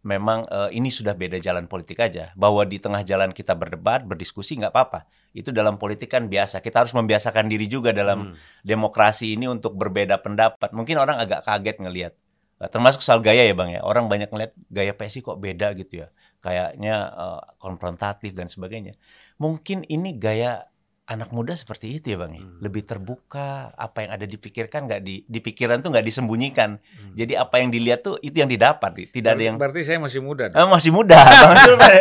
[SPEAKER 1] Memang uh, ini sudah beda jalan politik aja. Bahwa di tengah jalan kita berdebat, berdiskusi nggak apa-apa. Itu dalam politik kan biasa. Kita harus membiasakan diri juga dalam hmm. demokrasi ini untuk berbeda pendapat. Mungkin orang agak kaget ngelihat. Uh, termasuk soal gaya ya bang ya. Orang banyak ngelihat gaya PSI kok beda gitu ya. Kayaknya uh, konfrontatif dan sebagainya. Mungkin ini gaya anak muda seperti itu ya bang ya? hmm. lebih terbuka apa yang ada dipikirkan nggak di di pikiran tuh nggak disembunyikan hmm. jadi apa yang dilihat tuh itu yang didapat tidak ada yang
[SPEAKER 3] berarti saya masih muda
[SPEAKER 1] eh, masih muda bang Zulfan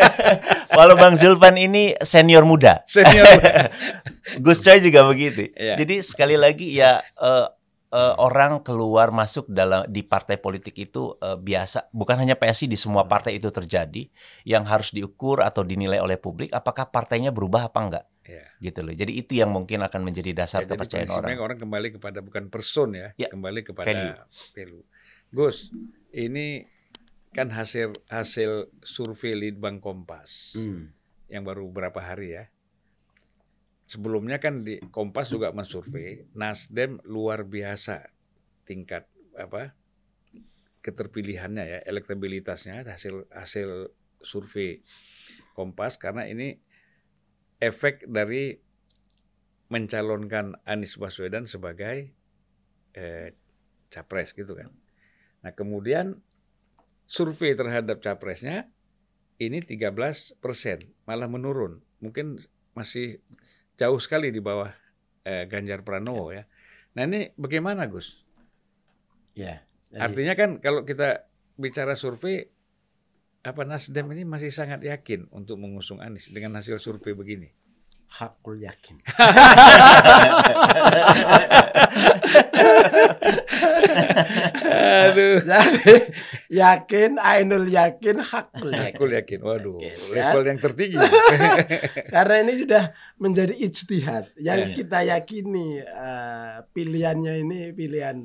[SPEAKER 1] kalau bang Zulfan ini senior muda senior Gus Coy juga begitu yeah. jadi sekali lagi ya uh, uh, orang keluar masuk dalam di partai politik itu uh, biasa bukan hanya PSI di semua partai itu terjadi yang harus diukur atau dinilai oleh publik apakah partainya berubah apa enggak Ya. Gitu loh. Jadi itu yang mungkin akan menjadi dasar ya, kepercayaan orang.
[SPEAKER 3] orang kembali kepada bukan person ya, ya. kembali kepada value. value. Gus, ini kan hasil hasil survei Litbang Kompas hmm. yang baru beberapa hari ya. Sebelumnya kan di Kompas juga mensurvei Nasdem luar biasa tingkat apa keterpilihannya ya, elektabilitasnya hasil hasil survei Kompas karena ini efek dari mencalonkan Anies Baswedan sebagai eh, capres gitu kan. Nah kemudian survei terhadap capresnya ini 13 persen malah menurun, mungkin masih jauh sekali di bawah eh, Ganjar Pranowo ya. Nah ini bagaimana Gus? Ya. Jadi... Artinya kan kalau kita bicara survei apa Nasdem ini masih sangat yakin untuk mengusung Anies dengan hasil survei begini?
[SPEAKER 2] Hakul yakin. Aduh. Jadi yakin, Ainul yakin, hakul yakin.
[SPEAKER 3] Hakul yakin. Waduh, yakin, level yang tertinggi.
[SPEAKER 2] Karena ini sudah menjadi ijtihad. Yang ya. kita yakini uh, pilihannya ini pilihan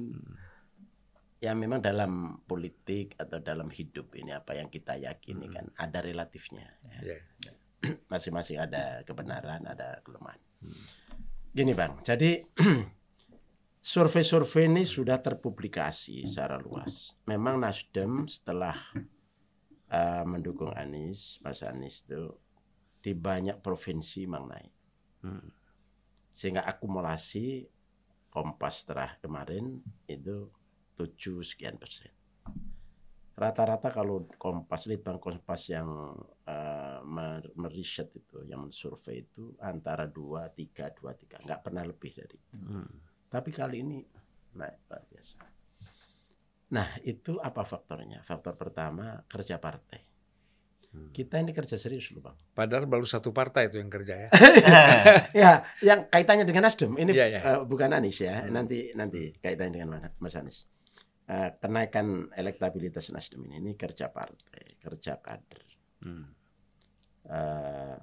[SPEAKER 2] ya memang dalam politik atau dalam hidup ini apa yang kita yakini hmm. kan ada relatifnya. Ya. Ya. Masing-masing ada kebenaran, ada kelemahan. Hmm. Gini bang, jadi survei-survei ini sudah terpublikasi secara luas. Memang Nasdem setelah uh, mendukung Anies, Mas Anies itu di banyak provinsi memang naik. Hmm. Sehingga akumulasi Kompas setelah kemarin itu 7 sekian persen. Rata-rata kalau Kompas, Litbang Kompas yang uh, meriset itu, yang mensurvei itu antara 2, 3, 2, 3. Nggak pernah lebih dari itu. Hmm. Tapi kali ini naik luar biasa. Nah itu apa faktornya? Faktor pertama kerja partai. Hmm. Kita ini kerja serius loh bang.
[SPEAKER 3] Padahal baru satu partai itu yang kerja ya.
[SPEAKER 2] ya, yang kaitannya dengan Nasdem. Ini ya, ya. Uh, bukan Anies ya. Hmm. Nanti nanti kaitannya dengan Mas Anies. Uh, kenaikan elektabilitas Nasdem ini, ini kerja partai, kerja kader. Hmm. Uh,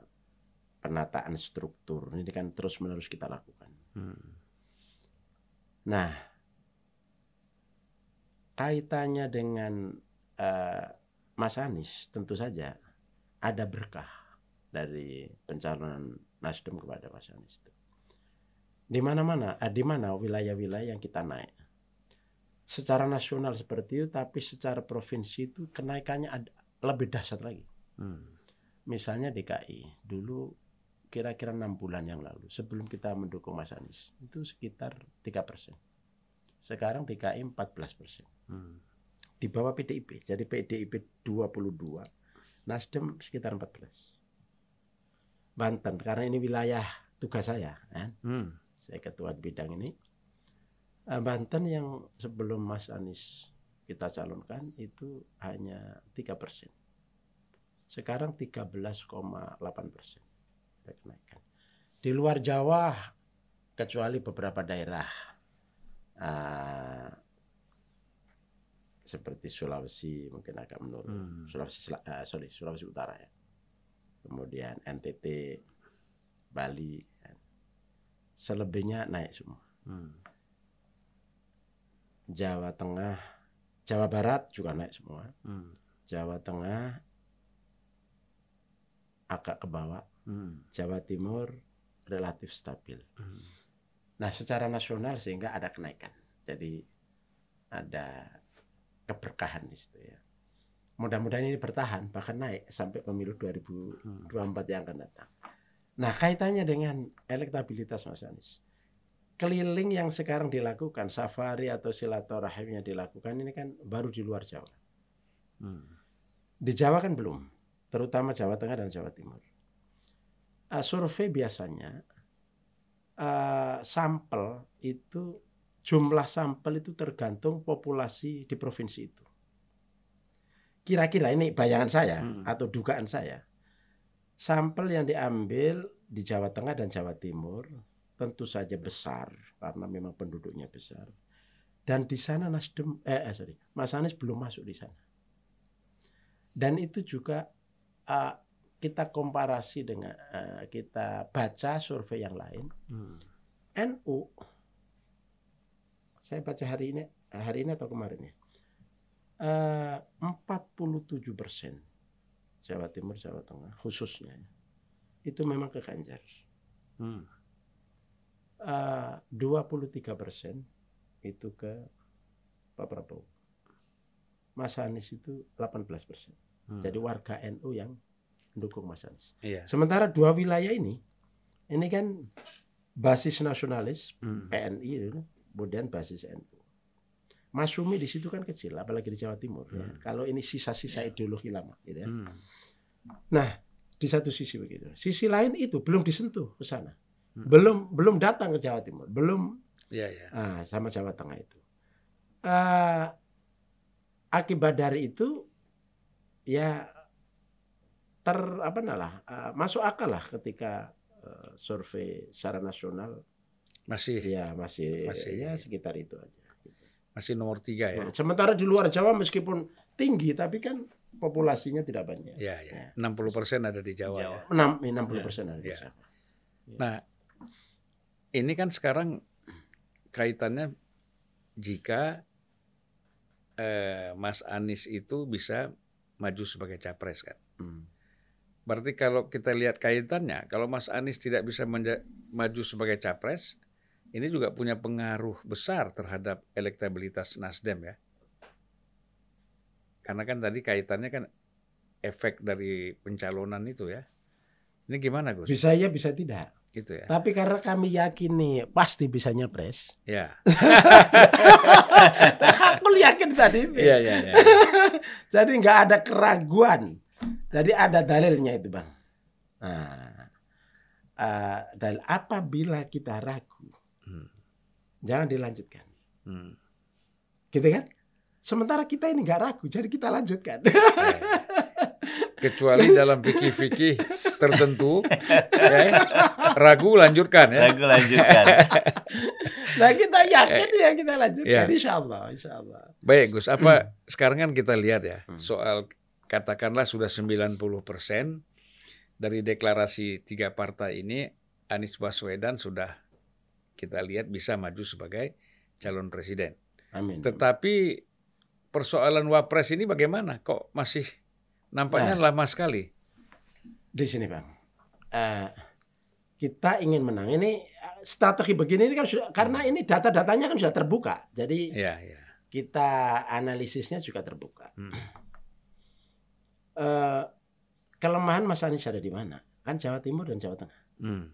[SPEAKER 2] penataan struktur ini kan terus menerus kita lakukan. Hmm. Nah, kaitannya dengan uh, Mas Anies tentu saja ada berkah dari pencalonan Nasdem kepada Mas Anies itu. Di mana-mana, di mana wilayah-wilayah yang kita naik secara nasional seperti itu, tapi secara provinsi itu kenaikannya ada, lebih dahsyat lagi. Hmm. Misalnya DKI, dulu kira-kira enam bulan yang lalu sebelum kita mendukung Mas Anies itu sekitar tiga persen. Sekarang DKI 14 persen. Hmm. Di bawah PDIP. Jadi PDIP 22, Nasdem sekitar 14. Banten, karena ini wilayah tugas saya, kan? Hmm. Saya ketua di bidang ini Banten yang sebelum Mas Anies kita calonkan itu hanya tiga persen. Sekarang 13,8 persen kenaikan. Di luar Jawa, kecuali beberapa daerah uh, seperti Sulawesi mungkin agak menurun. Hmm. Sulawesi uh, sorry Sulawesi Utara ya. Kemudian NTT, Bali, kan. selebihnya naik semua. Hmm. Jawa Tengah, Jawa Barat juga naik semua. Hmm. Jawa Tengah agak ke bawah. Hmm. Jawa Timur relatif stabil. Hmm. Nah, secara nasional sehingga ada kenaikan. Jadi ada keberkahan di situ ya. Mudah-mudahan ini bertahan bahkan naik sampai pemilu 2024 yang akan datang. Nah, kaitannya dengan elektabilitas Mas Anies keliling yang sekarang dilakukan safari atau silaturahim yang dilakukan ini kan baru di luar Jawa. Hmm. Di Jawa kan belum, terutama Jawa Tengah dan Jawa Timur. Uh, survei biasanya uh, sampel itu jumlah sampel itu tergantung populasi di provinsi itu. Kira-kira ini bayangan saya hmm. atau dugaan saya, sampel yang diambil di Jawa Tengah dan Jawa Timur tentu saja besar karena memang penduduknya besar. Dan di sana Nasdem eh, eh sorry, Mas Anies belum masuk di sana. Dan itu juga uh, kita komparasi dengan uh, kita baca survei yang lain. Hmm. NU saya baca hari ini hari ini atau kemarin ya. Uh, 47 persen Jawa Timur, Jawa Tengah khususnya itu memang ke Ganjar. Hmm. Eh, uh, 23 persen itu ke Pak Prabowo. Mas Anies itu 18 persen. Hmm. Jadi warga NU yang mendukung Mas Anies. Iya. Sementara dua wilayah ini, ini kan basis nasionalis hmm. PNI, kemudian basis NU. Mas Sumi di situ kan kecil, apalagi di Jawa Timur. Ya. Hmm. Ya. Kalau ini sisa-sisa yeah. ideologi lama, gitu ya. Hmm. Nah, di satu sisi begitu. Sisi lain itu belum disentuh ke sana. Hmm. belum belum datang ke Jawa Timur, belum ya, ya. Uh, sama Jawa Tengah itu. Uh, akibat dari itu ya ter apa nalah uh, masuk akal lah ketika uh, survei secara nasional
[SPEAKER 3] masih
[SPEAKER 2] ya masih, masih ya sekitar itu aja.
[SPEAKER 3] Masih nomor tiga ya.
[SPEAKER 2] Nah, sementara di luar Jawa meskipun tinggi tapi kan populasinya tidak banyak.
[SPEAKER 3] Ya, ya. 60 persen ada di Jawa. Jawa.
[SPEAKER 2] Ya. 60 persen ya. ada di ya. Jawa.
[SPEAKER 3] Nah, ini kan sekarang kaitannya jika eh, Mas Anies itu bisa maju sebagai capres kan. Hmm. Berarti kalau kita lihat kaitannya, kalau Mas Anies tidak bisa maju sebagai capres, ini juga punya pengaruh besar terhadap elektabilitas Nasdem ya. Karena kan tadi kaitannya kan efek dari pencalonan itu ya. Ini gimana Gus?
[SPEAKER 2] Bisa ya, bisa tidak.
[SPEAKER 3] Gitu ya.
[SPEAKER 2] Tapi karena kami yakin nih pasti bisa nyapres.
[SPEAKER 3] Ya.
[SPEAKER 2] Aku yakin tadi.
[SPEAKER 3] Iya, iya, iya.
[SPEAKER 2] Jadi nggak ada keraguan. Jadi ada dalilnya itu bang. Nah, uh, dalil apabila kita ragu, hmm. jangan dilanjutkan. Hmm. Gitu kan? Sementara kita ini nggak ragu, jadi kita lanjutkan.
[SPEAKER 3] Kecuali dalam fikih-fikih tertentu, ya, ragu lanjutkan ya.
[SPEAKER 1] Ragu lanjutkan.
[SPEAKER 2] nah kita yakin ya kita lanjutkan, ya. insya Allah, insya Allah.
[SPEAKER 3] Baik Gus, apa hmm. sekarang kan kita lihat ya hmm. soal katakanlah sudah 90 persen dari deklarasi tiga partai ini Anies Baswedan sudah kita lihat bisa maju sebagai calon presiden.
[SPEAKER 2] Amin.
[SPEAKER 3] Tetapi persoalan wapres ini bagaimana? Kok masih nampaknya nah, lama sekali?
[SPEAKER 2] Di sini bang, uh, kita ingin menang. Ini strategi begini ini kan sudah karena ini data-datanya kan sudah terbuka. Jadi
[SPEAKER 3] ya, ya.
[SPEAKER 2] kita analisisnya juga terbuka. Hmm. Uh, kelemahan Mas Anies ada di mana? Kan Jawa Timur dan Jawa Tengah. Hmm.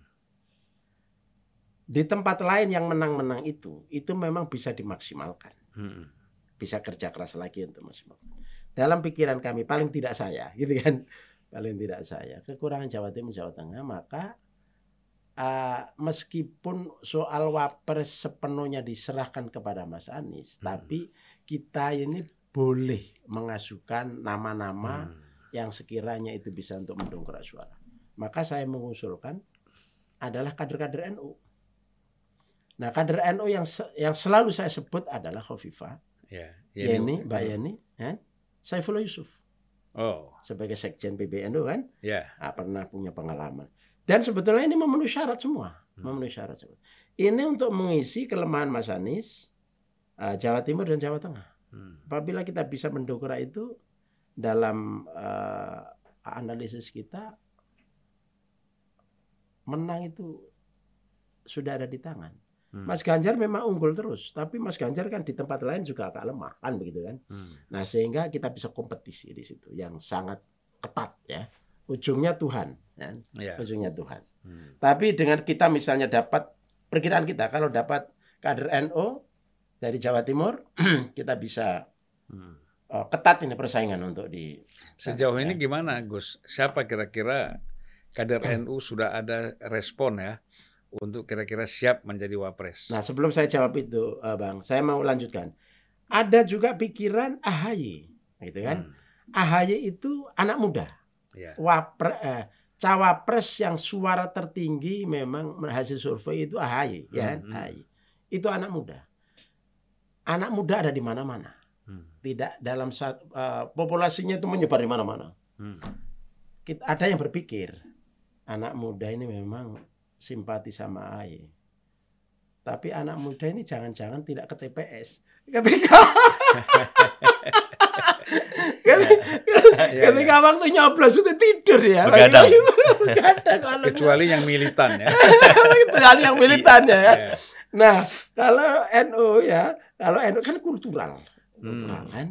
[SPEAKER 2] Di tempat lain yang menang-menang itu, itu memang bisa dimaksimalkan. Hmm bisa kerja keras lagi untuk maksimal. Dalam pikiran kami paling tidak saya, gitu kan, paling tidak saya kekurangan Jawa Timur Jawa Tengah maka uh, meskipun soal wapres sepenuhnya diserahkan kepada Mas Anies, hmm. tapi kita ini boleh mengasuhkan nama-nama hmm. yang sekiranya itu bisa untuk mendongkrak suara. Maka saya mengusulkan adalah kader-kader NU. Nah, kader NU yang yang selalu saya sebut adalah Khofifah, ya, Yeni, Mbak Yeni, ya, Saifullah Yusuf. Oh. Sebagai sekjen PBNU kan, ya. Yeah. pernah punya pengalaman. Dan sebetulnya ini memenuhi syarat semua, hmm. memenuhi syarat semua. Ini untuk mengisi kelemahan Mas Anies, uh, Jawa Timur dan Jawa Tengah. Hmm. Apabila kita bisa mendokrak itu dalam uh, analisis kita, menang itu sudah ada di tangan. Hmm. Mas Ganjar memang unggul terus, tapi Mas Ganjar kan di tempat lain juga agak lemah kan begitu kan. Hmm. Nah sehingga kita bisa kompetisi di situ yang sangat ketat ya. Ujungnya Tuhan, kan? ya. ujungnya Tuhan. Hmm. Tapi dengan kita misalnya dapat perkiraan kita kalau dapat kader NO dari Jawa Timur, kita bisa hmm. oh, ketat ini persaingan untuk di.
[SPEAKER 3] Sejauh ini gimana Gus? Siapa kira-kira kader NU sudah ada respon ya? Untuk kira-kira siap menjadi wapres.
[SPEAKER 2] Nah, sebelum saya jawab itu, uh, Bang, saya mau lanjutkan. Ada juga pikiran AHY, gitu kan? Hmm. AHY itu anak muda. Yeah. Wapre, uh, cawapres yang suara tertinggi memang hasil survei itu AHY, ya kan? Hmm. AHY. Itu anak muda. Anak muda ada di mana-mana. Hmm. Tidak dalam saat uh, populasinya itu menyebar di mana-mana. Hmm. Ada yang berpikir anak muda ini memang simpati sama AY. Tapi anak muda ini jangan-jangan tidak ke TPS. Ketika ketika, ya, ya. waktu nyoblos itu tidur ya.
[SPEAKER 3] Begadang. Begadang Kecuali yang militan ya.
[SPEAKER 2] Kecuali yang militan ya. ya. Nah, kalau NU ya, kalau NU kan kultural. Kultural hmm. kan.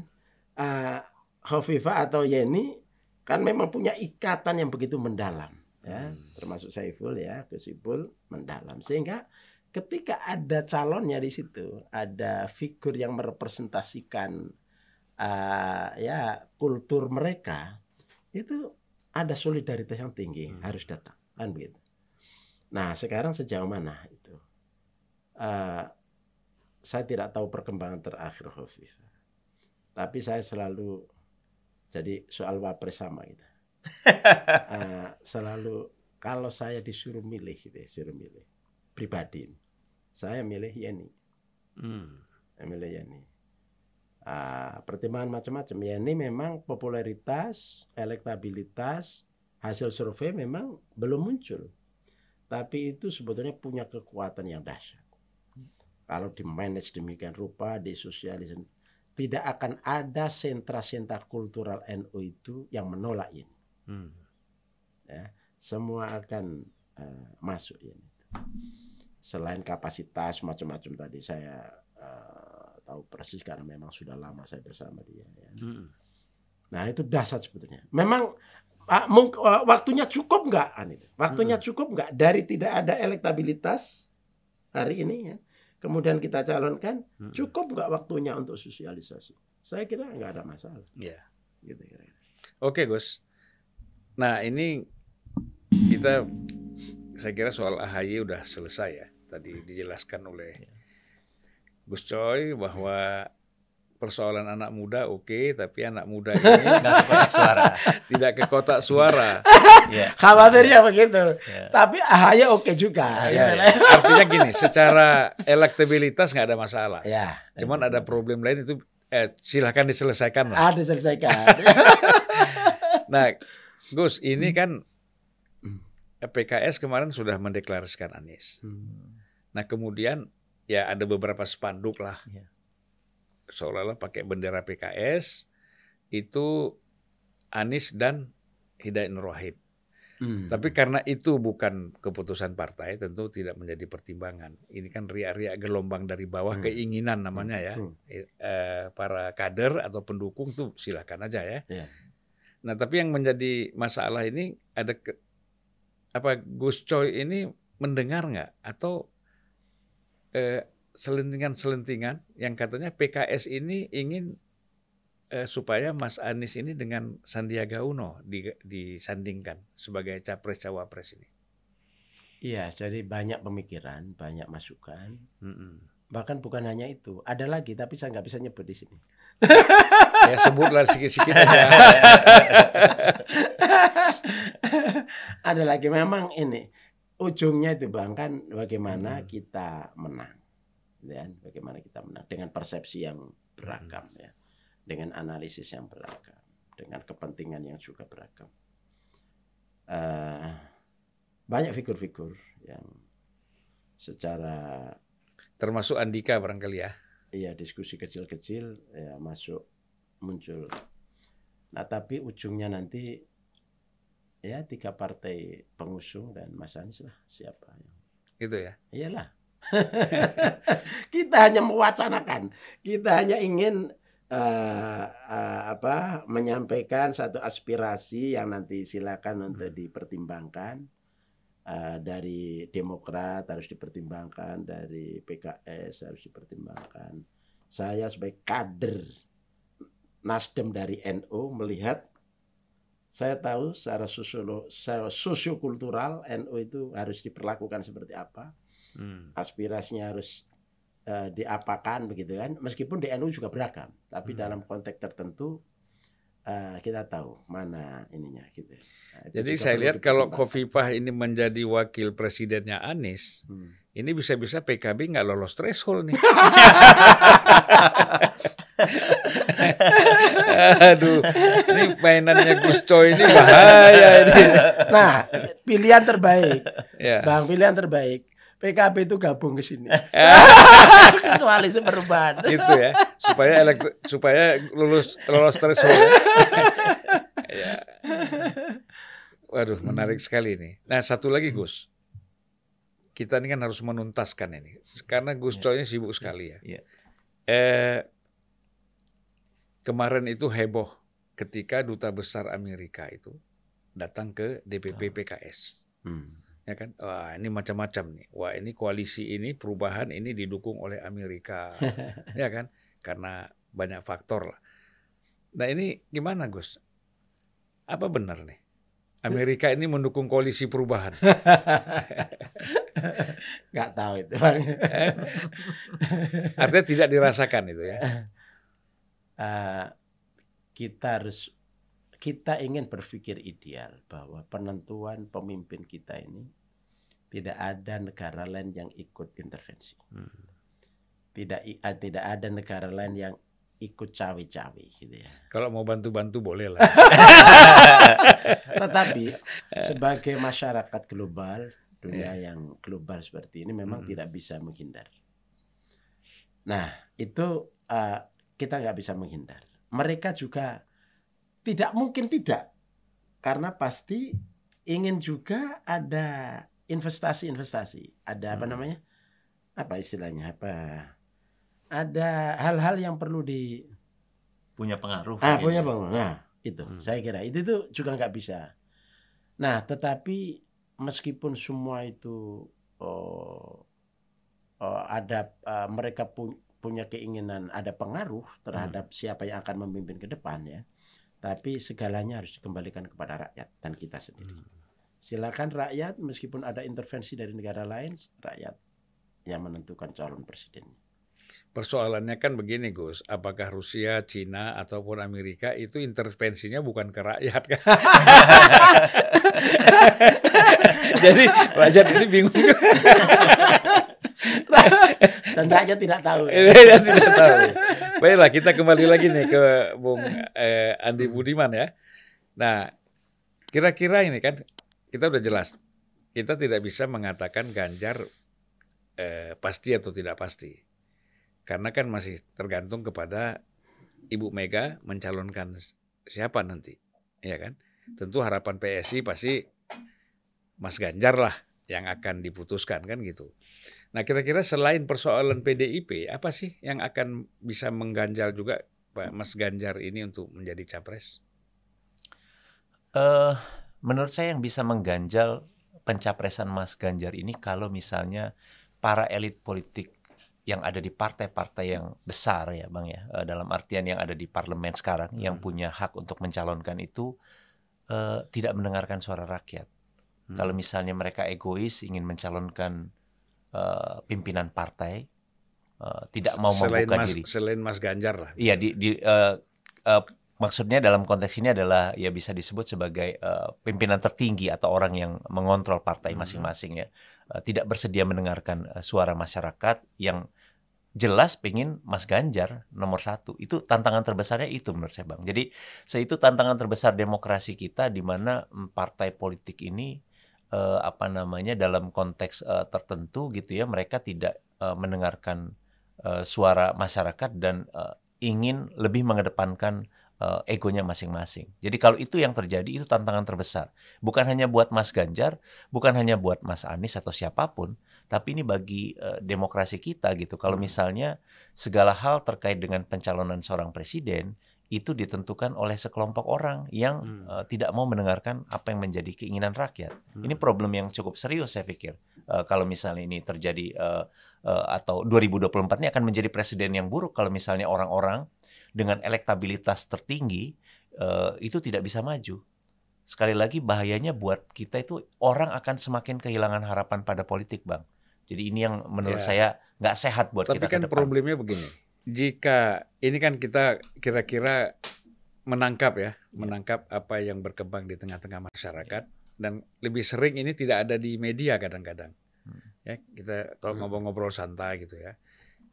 [SPEAKER 2] Uh, Hovifa atau Yeni kan memang punya ikatan yang begitu mendalam ya hmm. termasuk Saiful ya ke Sipul mendalam. Sehingga ketika ada calonnya di situ ada figur yang merepresentasikan uh, ya kultur mereka itu ada solidaritas yang tinggi hmm. harus datang. Kan begitu? Nah sekarang sejauh mana itu? Uh, saya tidak tahu perkembangan terakhir Khofif tapi saya selalu jadi soal wapres sama gitu uh, selalu kalau saya disuruh milih gitu ya, disuruh milih pribadi saya milih Yeni. Hmm. saya milih Yeni. Uh, pertimbangan macam-macam. Yeni memang popularitas elektabilitas hasil survei memang belum muncul. Tapi itu sebetulnya punya kekuatan yang dahsyat. Kalau di manage demikian rupa di sosialisasi tidak akan ada sentra-sentra kultural NU itu yang menolak ini Hmm. Ya, semua akan uh, masuk ya. Selain kapasitas macam-macam tadi saya uh, tahu persis karena memang sudah lama saya bersama dia. Ya. Hmm. Nah itu dasar sebetulnya. Memang uh, waktunya cukup nggak? Waktunya hmm. cukup nggak dari tidak ada elektabilitas hari ini ya. Kemudian kita calonkan, hmm. cukup nggak waktunya untuk sosialisasi? Saya kira nggak ada masalah.
[SPEAKER 3] Yeah. Gitu, Oke Gus, Nah ini kita saya kira soal AHY udah selesai ya. Tadi dijelaskan oleh Gus Coy bahwa persoalan anak muda oke, okay, tapi anak muda ini tidak ke kotak suara. tidak ke kotak suara.
[SPEAKER 2] yeah. Khawatirnya begitu. Yeah. Tapi AHY oke okay juga.
[SPEAKER 3] Yeah, yeah. Artinya gini, secara elektabilitas nggak ada masalah. Yeah. Cuman ada problem lain itu eh, silahkan diselesaikan
[SPEAKER 2] lah. Ah, diselesaikan.
[SPEAKER 3] nah, Gus, ini hmm. kan hmm. PKS kemarin sudah mendeklarasikan Anies. Hmm. Nah kemudian ya ada beberapa spanduk lah, ya. seolah-olah pakai bendera PKS itu Anies dan Hidayat Nur Wahid. Hmm. Tapi karena itu bukan keputusan partai, tentu tidak menjadi pertimbangan. Ini kan riak-riak gelombang dari bawah hmm. keinginan namanya ya. Hmm. E, para kader atau pendukung tuh silakan aja ya. Yeah. Nah, tapi yang menjadi masalah ini ada ke, apa Gus Coy ini mendengar nggak atau eh, selentingan-selentingan yang katanya PKS ini ingin eh, supaya Mas Anies ini dengan Sandiaga Uno di, disandingkan sebagai capres cawapres ini.
[SPEAKER 2] Iya, jadi banyak pemikiran, banyak masukan.
[SPEAKER 3] Mm-mm.
[SPEAKER 2] Bahkan bukan hanya itu, ada lagi tapi saya nggak bisa nyebut di sini.
[SPEAKER 3] Ya sebutlah sedikit-sedikit aja.
[SPEAKER 2] ada lagi memang ini ujungnya itu bang kan bagaimana
[SPEAKER 3] Hmm.
[SPEAKER 2] kita menang, dan bagaimana kita menang dengan persepsi yang beragam ya, dengan analisis yang beragam, dengan kepentingan yang juga beragam. Eh, banyak figur-figur yang secara
[SPEAKER 3] Termasuk Andika barangkali ya.
[SPEAKER 2] Iya diskusi kecil-kecil ya masuk muncul. Nah tapi ujungnya nanti ya tiga partai pengusung dan Mas Anies lah siapa yang
[SPEAKER 3] Gitu ya.
[SPEAKER 2] iyalah. kita hanya mewacanakan, kita hanya ingin eh, eh, apa menyampaikan satu aspirasi yang nanti silakan untuk dipertimbangkan. Eh, dari Demokrat harus dipertimbangkan, dari PKS harus dipertimbangkan. Saya sebagai kader Nasdem dari NU melihat saya tahu secara sosiolo, sosiokultural NU itu harus diperlakukan seperti apa,
[SPEAKER 3] Hmm.
[SPEAKER 2] aspirasinya harus eh, diapakan begitu kan. Meskipun di NU juga beragam, tapi
[SPEAKER 3] Hmm.
[SPEAKER 2] dalam konteks tertentu eh, kita tahu mana ininya gitu. Nah,
[SPEAKER 3] Jadi saya lihat kalau. Kofifah ini menjadi wakil presidennya Anies,
[SPEAKER 2] Hmm.
[SPEAKER 3] ini bisa-bisa PKB nggak lolos threshold nih. Aduh, ini mainannya Gus Coy ini bahaya ini.
[SPEAKER 2] Nah, pilihan terbaik,
[SPEAKER 3] Ya.
[SPEAKER 2] Bang, pilihan terbaik. PKB itu gabung ke sini. Koalisi perubahan.
[SPEAKER 3] Itu ya, supaya elekt- supaya lulus lolos threshold. ya. Ya. Waduh, menarik sekali ini. Nah, satu lagi Gus. Kita ini kan harus menuntaskan ini. Karena Gus Coy ini sibuk sekali ya.
[SPEAKER 1] Iya.
[SPEAKER 3] Eh, kemarin itu heboh ketika duta besar Amerika itu datang ke DPP PKS.
[SPEAKER 2] Hmm.
[SPEAKER 3] Ya kan? Wah, ini macam-macam nih. Wah, ini koalisi ini perubahan ini didukung oleh Amerika. ya kan? Karena banyak faktor lah. Nah, ini gimana, Gus? Apa benar nih? Amerika ini mendukung koalisi perubahan.
[SPEAKER 2] Nggak tahu itu, Bang.
[SPEAKER 3] Artinya tidak dirasakan itu ya.
[SPEAKER 2] Eh, kita harus kita ingin berpikir ideal bahwa penentuan pemimpin kita ini tidak ada negara lain yang ikut intervensi.
[SPEAKER 3] Hmm.
[SPEAKER 2] Tidak eh, tidak ada negara lain yang ikut cawe-cawe gitu ya.
[SPEAKER 3] Kalau mau bantu-bantu boleh lah.
[SPEAKER 2] Tetapi sebagai masyarakat global, dunia yang global seperti ini memang
[SPEAKER 3] Hmm.
[SPEAKER 2] tidak bisa menghindar. Nah, itu eh, kita nggak bisa menghindar. Mereka juga tidak mungkin tidak, karena pasti ingin juga ada investasi-investasi, ada apa
[SPEAKER 3] Hmm.
[SPEAKER 2] namanya? Apa istilahnya? Apa? Ada hal-hal yang perlu di
[SPEAKER 1] punya pengaruh.
[SPEAKER 2] Ah, punya bang. Nah, itu
[SPEAKER 3] Hmm.
[SPEAKER 2] saya kira itu tuh juga nggak bisa. Nah, tetapi meskipun semua itu oh, oh, ada eh, mereka pu- punya keinginan ada pengaruh terhadap siapa yang akan memimpin ke depan ya. Tapi segalanya harus dikembalikan kepada rakyat dan kita sendiri. Silakan rakyat meskipun ada intervensi dari negara lain, rakyat yang menentukan calon presiden.
[SPEAKER 3] Persoalannya kan begini Gus, apakah Rusia, Cina ataupun Amerika itu intervensinya bukan ke rakyat kan? Jadi rakyat ini bingung.
[SPEAKER 2] Dan rakyat tidak tahu. ya.
[SPEAKER 3] Tidak tahu. Baiklah kita kembali lagi nih ke Bung eh, Andi Budiman ya. Nah, kira-kira ini kan kita udah jelas. Kita tidak bisa mengatakan Ganjar eh, pasti atau tidak pasti. Karena kan masih tergantung kepada Ibu Mega mencalonkan siapa nanti. Ya kan? Tentu harapan PSI pasti Mas Ganjar lah yang akan diputuskan kan gitu. Nah kira-kira selain persoalan PDIP, apa sih yang akan bisa mengganjal juga Pak Mas Ganjar ini untuk menjadi capres?
[SPEAKER 1] Eh, menurut saya yang bisa mengganjal pencapresan Mas Ganjar ini kalau misalnya para elit politik yang ada di partai-partai yang besar ya Bang ya, eh, dalam artian yang ada di parlemen sekarang yang
[SPEAKER 3] Hmm.
[SPEAKER 1] punya hak untuk mencalonkan itu eh, tidak mendengarkan suara rakyat. hmm. kalau misalnya mereka egois ingin mencalonkan uh, pimpinan partai uh, tidak mau
[SPEAKER 3] selain
[SPEAKER 1] membuka
[SPEAKER 3] mas,
[SPEAKER 1] diri.
[SPEAKER 3] Selain Mas Ganjar lah.
[SPEAKER 1] Iya di, di uh, uh, maksudnya dalam konteks ini adalah ya bisa disebut sebagai uh, pimpinan tertinggi atau orang yang mengontrol partai hmm. masing-masing ya uh, tidak bersedia mendengarkan uh, suara masyarakat yang jelas pengen Mas Ganjar nomor satu. Itu tantangan terbesarnya itu menurut saya Bang. Jadi saya itu tantangan terbesar demokrasi kita di mana mm, partai politik ini uh, apa namanya dalam konteks uh, tertentu gitu ya mereka tidak uh, mendengarkan uh, suara masyarakat dan uh, ingin lebih mengedepankan uh, egonya masing-masing. Jadi kalau itu yang terjadi itu tantangan terbesar. Bukan hanya buat Mas Ganjar, bukan hanya buat Mas Anies atau siapa pun, tapi ini bagi uh, demokrasi kita gitu. Kalau hmm. misalnya segala hal terkait dengan pencalonan seorang presiden itu ditentukan oleh sekelompok orang yang hmm. uh, tidak mau mendengarkan apa yang menjadi keinginan rakyat. Hmm. Ini problem yang cukup serius saya pikir. Uh, kalau misalnya ini terjadi uh, uh, atau 2024 ini akan menjadi presiden yang buruk kalau misalnya orang-orang dengan elektabilitas tertinggi uh, itu tidak bisa maju. Sekali lagi bahayanya buat kita itu orang akan semakin kehilangan harapan pada politik, Bang. Jadi ini yang menurut ya. saya nggak sehat buat
[SPEAKER 3] Tapi
[SPEAKER 1] kita.
[SPEAKER 3] Tapi kan problemnya begini. Jika ini kan kita kira-kira menangkap ya, ya, menangkap apa yang berkembang di tengah-tengah masyarakat dan lebih sering ini tidak ada di media kadang-kadang. Hmm. Ya, kita kalau hmm. ngobrol-ngobrol santai gitu ya.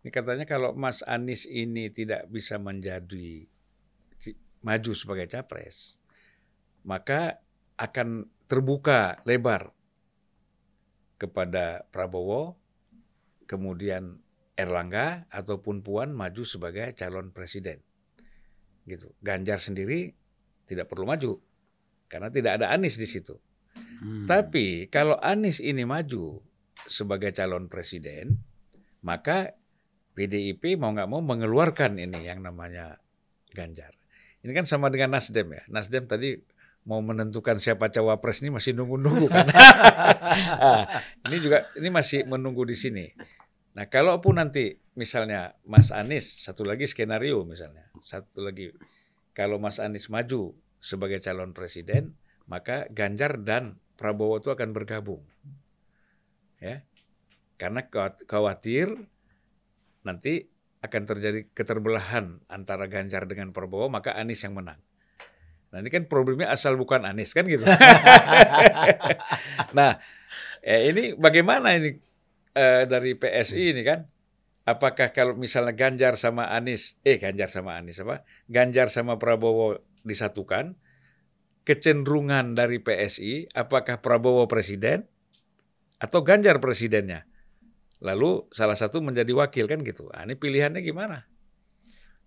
[SPEAKER 3] Ini katanya kalau Mas Anies ini tidak bisa menjadi maju sebagai capres, maka akan terbuka lebar kepada Prabowo, kemudian Erlangga ataupun Puan maju sebagai calon presiden. Gitu. Ganjar sendiri tidak perlu maju karena tidak ada Anies di situ. Hmm. Tapi kalau Anies ini maju sebagai calon presiden, maka PDIP mau nggak mau mengeluarkan ini yang namanya Ganjar. Ini kan sama dengan Nasdem ya. Nasdem tadi mau menentukan siapa cawapres ini masih nunggu-nunggu kan. nah, ini juga ini masih menunggu di sini. Nah, kalaupun nanti misalnya Mas Anies satu lagi skenario misalnya, satu lagi kalau Mas Anies maju sebagai calon presiden, maka Ganjar dan Prabowo itu akan bergabung. Ya. Karena khawatir nanti akan terjadi keterbelahan antara Ganjar dengan Prabowo, maka Anies yang menang. Nah ini kan problemnya asal bukan Anies kan gitu. nah eh, ini bagaimana ini eh, dari PSI ini kan? Apakah kalau misalnya Ganjar sama Anies, eh Ganjar sama Anies apa? Ganjar sama Prabowo disatukan, kecenderungan dari PSI, apakah Prabowo presiden atau Ganjar presidennya? lalu salah satu menjadi wakil kan gitu. Nah, ini pilihannya gimana?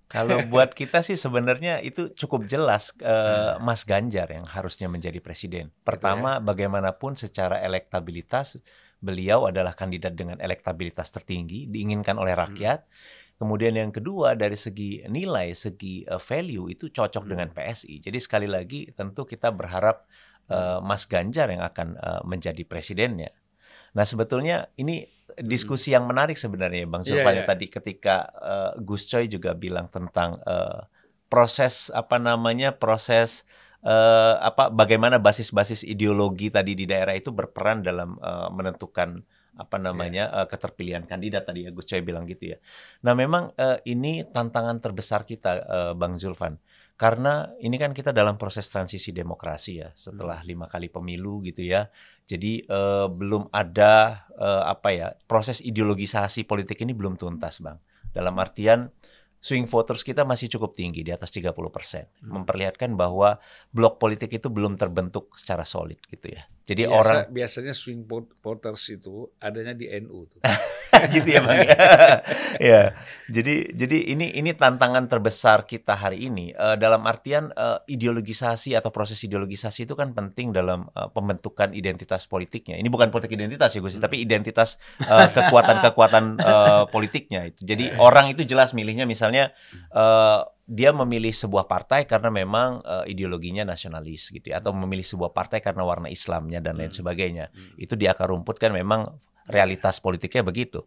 [SPEAKER 1] Kalau buat kita sih sebenarnya itu cukup jelas uh, Mas Ganjar yang harusnya menjadi presiden. Pertama, ya? bagaimanapun secara elektabilitas beliau adalah kandidat dengan elektabilitas tertinggi diinginkan oleh hmm. rakyat. Hmm. Kemudian yang kedua dari segi nilai, segi uh, value itu cocok hmm. dengan PSI. Jadi sekali lagi tentu kita berharap uh, Mas Ganjar yang akan uh, menjadi presidennya. Nah sebetulnya ini diskusi yang menarik sebenarnya Bang iya, Zulfan yeah, yeah. tadi ketika uh, Gus Coy juga bilang tentang uh, proses apa namanya proses uh, apa bagaimana basis-basis ideologi tadi di daerah itu berperan dalam uh, menentukan apa namanya yeah. uh, keterpilihan kandidat tadi ya Gus Coy bilang gitu ya. Nah memang uh, ini tantangan terbesar kita uh, Bang Zulfan karena ini kan kita dalam proses transisi demokrasi ya setelah hmm. lima kali pemilu gitu ya jadi uh, belum ada uh, apa ya proses ideologisasi politik ini belum tuntas bang dalam artian swing voters kita masih cukup tinggi di atas 30 persen hmm. memperlihatkan bahwa blok politik itu belum terbentuk secara solid gitu ya jadi
[SPEAKER 3] Biasa,
[SPEAKER 1] orang
[SPEAKER 3] biasanya swing voters itu adanya di NU tuh.
[SPEAKER 1] gitu ya bang. ya. Jadi jadi ini ini tantangan terbesar kita hari ini uh, dalam artian uh, ideologisasi atau proses ideologisasi itu kan penting dalam uh, pembentukan identitas politiknya. Ini bukan politik identitas ya Gus, hmm. tapi identitas kekuatan-kekuatan uh, politiknya itu. Jadi orang itu jelas milihnya misalnya uh, dia memilih sebuah partai karena memang uh, ideologinya nasionalis gitu ya atau memilih sebuah partai karena warna Islamnya dan lain hmm. sebagainya. Hmm. Itu di akar rumput kan memang realitas politiknya begitu.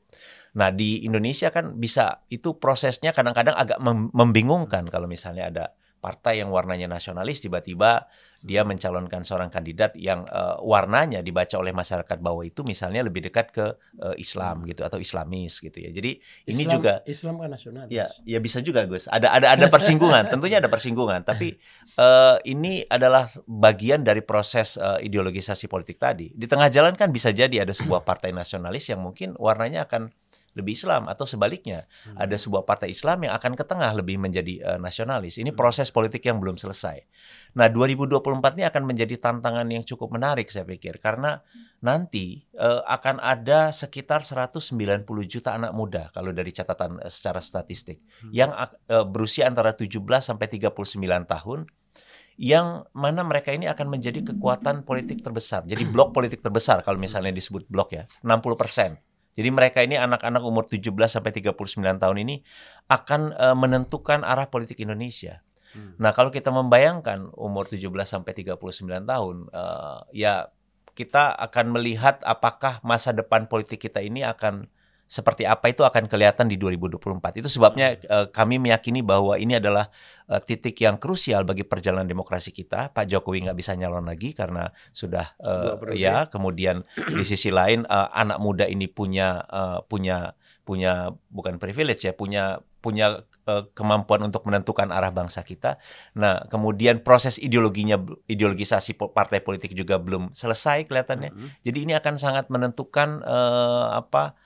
[SPEAKER 1] Nah, di Indonesia kan bisa itu prosesnya kadang-kadang agak membingungkan kalau misalnya ada partai yang warnanya nasionalis tiba-tiba dia mencalonkan seorang kandidat yang uh, warnanya dibaca oleh masyarakat bawah itu misalnya lebih dekat ke uh, Islam gitu atau Islamis gitu ya. Jadi
[SPEAKER 2] Islam,
[SPEAKER 1] ini juga
[SPEAKER 2] Islam kan nasionalis.
[SPEAKER 1] Ya, ya bisa juga Gus. Ada ada ada persinggungan, tentunya ada persinggungan. Tapi uh, ini adalah bagian dari proses uh, ideologisasi politik tadi. Di tengah jalan kan bisa jadi ada sebuah partai nasionalis yang mungkin warnanya akan lebih Islam atau sebaliknya hmm. ada sebuah partai Islam yang akan ke tengah lebih menjadi uh, nasionalis. Ini hmm. proses politik yang belum selesai. Nah, 2024 ini akan menjadi tantangan yang cukup menarik saya pikir karena nanti uh, akan ada sekitar 190 juta anak muda kalau dari catatan uh, secara statistik hmm. yang uh, berusia antara 17 sampai 39 tahun yang mana mereka ini akan menjadi kekuatan politik terbesar. Jadi blok politik terbesar kalau misalnya disebut blok ya, 60 persen. Jadi mereka ini anak-anak umur 17 sampai 39 tahun ini akan uh, menentukan arah politik Indonesia. Hmm. Nah, kalau kita membayangkan umur 17 sampai 39 tahun uh, ya kita akan melihat apakah masa depan politik kita ini akan seperti apa itu akan kelihatan di 2024. Itu sebabnya uh, kami meyakini bahwa ini adalah uh, titik yang krusial bagi perjalanan demokrasi kita. Pak Jokowi nggak bisa nyalon lagi karena sudah uh, ya. Kemudian di sisi lain uh, anak muda ini punya uh, punya punya bukan privilege ya, punya punya uh, kemampuan untuk menentukan arah bangsa kita. Nah, kemudian proses ideologinya ideologisasi partai politik juga belum selesai kelihatannya. Mm -hmm. Jadi ini akan sangat menentukan uh, apa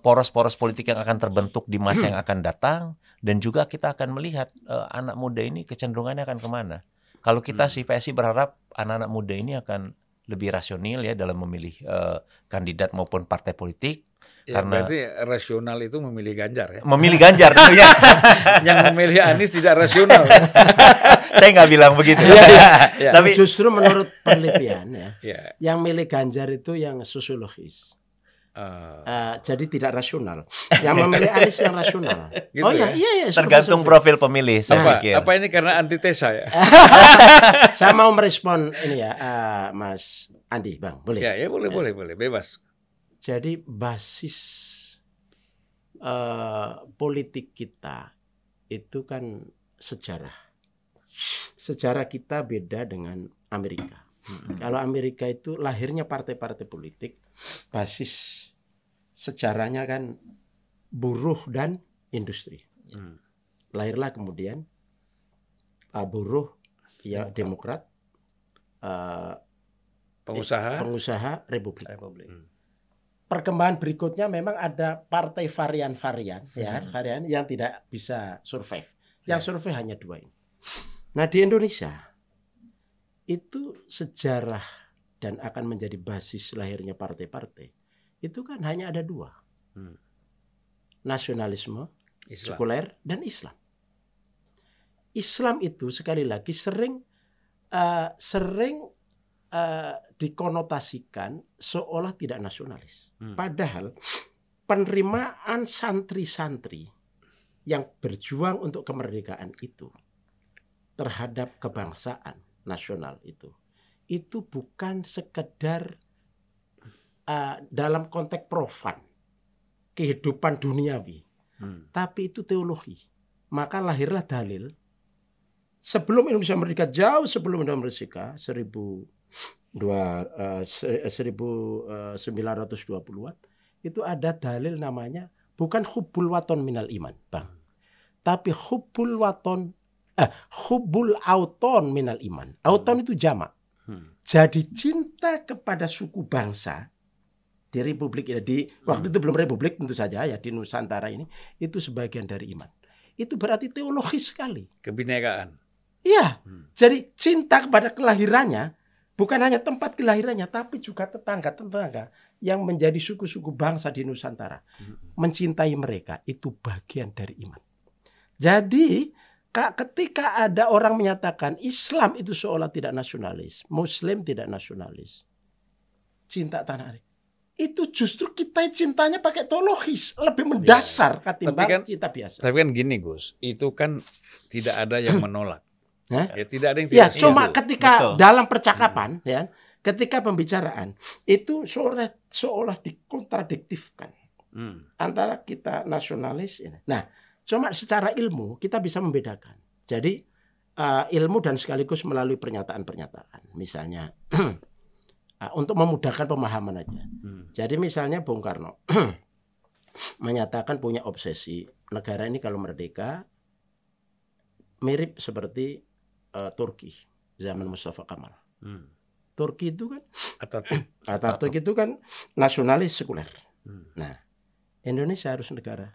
[SPEAKER 1] poros-poros uh, politik yang akan terbentuk di masa yang akan datang dan juga kita akan melihat uh, anak muda ini kecenderungannya akan ke mana. Kalau kita hmm. si PSI berharap anak-anak muda ini akan lebih rasional ya dalam memilih uh, kandidat maupun partai politik.
[SPEAKER 3] Ya, karena berarti rasional itu memilih Ganjar ya.
[SPEAKER 1] Memilih Ganjar tentunya.
[SPEAKER 3] yang memilih Anies tidak rasional.
[SPEAKER 1] Saya nggak bilang begitu. ya, ya.
[SPEAKER 2] ya. Tapi justru menurut penelitian ya, ya, yang milih Ganjar itu yang sosiologis. Uh, uh, jadi tidak rasional. Yang memilih Anies yang rasional.
[SPEAKER 1] Gitu oh ya, iya iya. Tergantung survei. profil pemilih. Saya
[SPEAKER 3] apa,
[SPEAKER 1] pikir.
[SPEAKER 3] apa ini karena antitesa ya?
[SPEAKER 2] saya mau merespon ini ya, uh, Mas Andi, Bang, boleh?
[SPEAKER 3] Ya, ya boleh, ya. boleh, boleh, bebas.
[SPEAKER 2] Jadi basis uh, politik kita itu kan sejarah. Sejarah kita beda dengan Amerika. Hmm. Kalau Amerika itu lahirnya partai-partai politik basis sejarahnya kan buruh dan industri. Hmm. Lahirlah kemudian uh, buruh ya Demokrat,
[SPEAKER 3] uh, pengusaha,
[SPEAKER 2] pengusaha Republik. Republik. Hmm. Perkembangan berikutnya memang ada partai varian-varian hmm. ya varian yang tidak bisa survive. Yang ya. survive hanya dua ini. Nah di Indonesia itu sejarah dan akan menjadi basis lahirnya partai-partai itu kan hanya ada dua hmm. nasionalisme Islam. sekuler dan Islam Islam itu sekali lagi sering uh, sering uh, dikonotasikan seolah tidak nasionalis hmm. padahal penerimaan santri-santri yang berjuang untuk kemerdekaan itu terhadap kebangsaan nasional itu. Itu bukan sekedar uh, dalam konteks profan kehidupan duniawi hmm. tapi itu teologi. Maka lahirlah dalil sebelum Indonesia merdeka jauh sebelum Indonesia merdeka 1000 dua uh, 1920-an itu ada dalil namanya bukan hubul waton minal iman bang. Tapi hubul waton eh, hubul auton minal iman. Auton itu jamak. Hmm. Jadi cinta kepada suku bangsa di Republik ini di hmm. waktu itu belum Republik tentu saja ya di Nusantara ini itu sebagian dari iman. Itu berarti teologis sekali.
[SPEAKER 3] Kebinekaan.
[SPEAKER 2] Iya. Hmm. Jadi cinta kepada kelahirannya bukan hanya tempat kelahirannya tapi juga tetangga-tetangga yang menjadi suku-suku bangsa di Nusantara. Hmm. Mencintai mereka itu bagian dari iman. Jadi ketika ada orang menyatakan Islam itu seolah tidak nasionalis, Muslim tidak nasionalis, cinta tanah air, itu justru kita cintanya pakai teologis, lebih iya. mendasar ya, ketimbang kan, cinta biasa.
[SPEAKER 3] Tapi kan gini Gus, itu kan tidak ada yang menolak.
[SPEAKER 2] Ya, tidak ada yang ya, tidak. Ya, cuma ketika Betul. dalam percakapan, hmm. ya, ketika pembicaraan itu seolah seolah dikontradiktifkan hmm. antara kita nasionalis. Nah, Cuma secara ilmu kita bisa membedakan. Jadi uh, ilmu dan sekaligus melalui pernyataan-pernyataan. Misalnya uh, untuk memudahkan pemahaman aja. Hmm. Jadi misalnya Bung Karno menyatakan punya obsesi negara ini kalau merdeka mirip seperti uh, Turki zaman Mustafa Kemal. Hmm. Turki itu kan Atatürk. Atatürk itu kan nasionalis sekuler. Hmm. Nah, Indonesia harus negara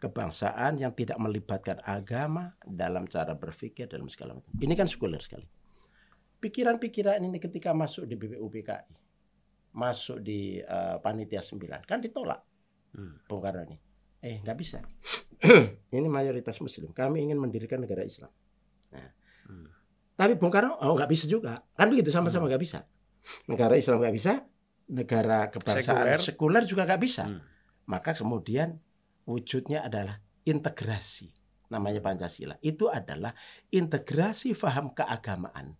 [SPEAKER 2] kebangsaan yang tidak melibatkan agama dalam cara berpikir dalam segala macam. Ini kan sekuler sekali. Pikiran-pikiran ini ketika masuk di BPUPKI, masuk di uh, panitia 9 kan ditolak. Hmm. Bung Karno ini. Eh, nggak bisa. ini mayoritas muslim. Kami ingin mendirikan negara Islam. Nah, hmm. Tapi Bung Karno, oh nggak bisa juga. Kan begitu sama-sama hmm. nggak hmm. bisa. Negara Islam nggak bisa, negara kebangsaan sekuler, sekuler juga nggak bisa. Hmm. Maka kemudian wujudnya adalah integrasi. Namanya Pancasila. Itu adalah integrasi faham keagamaan.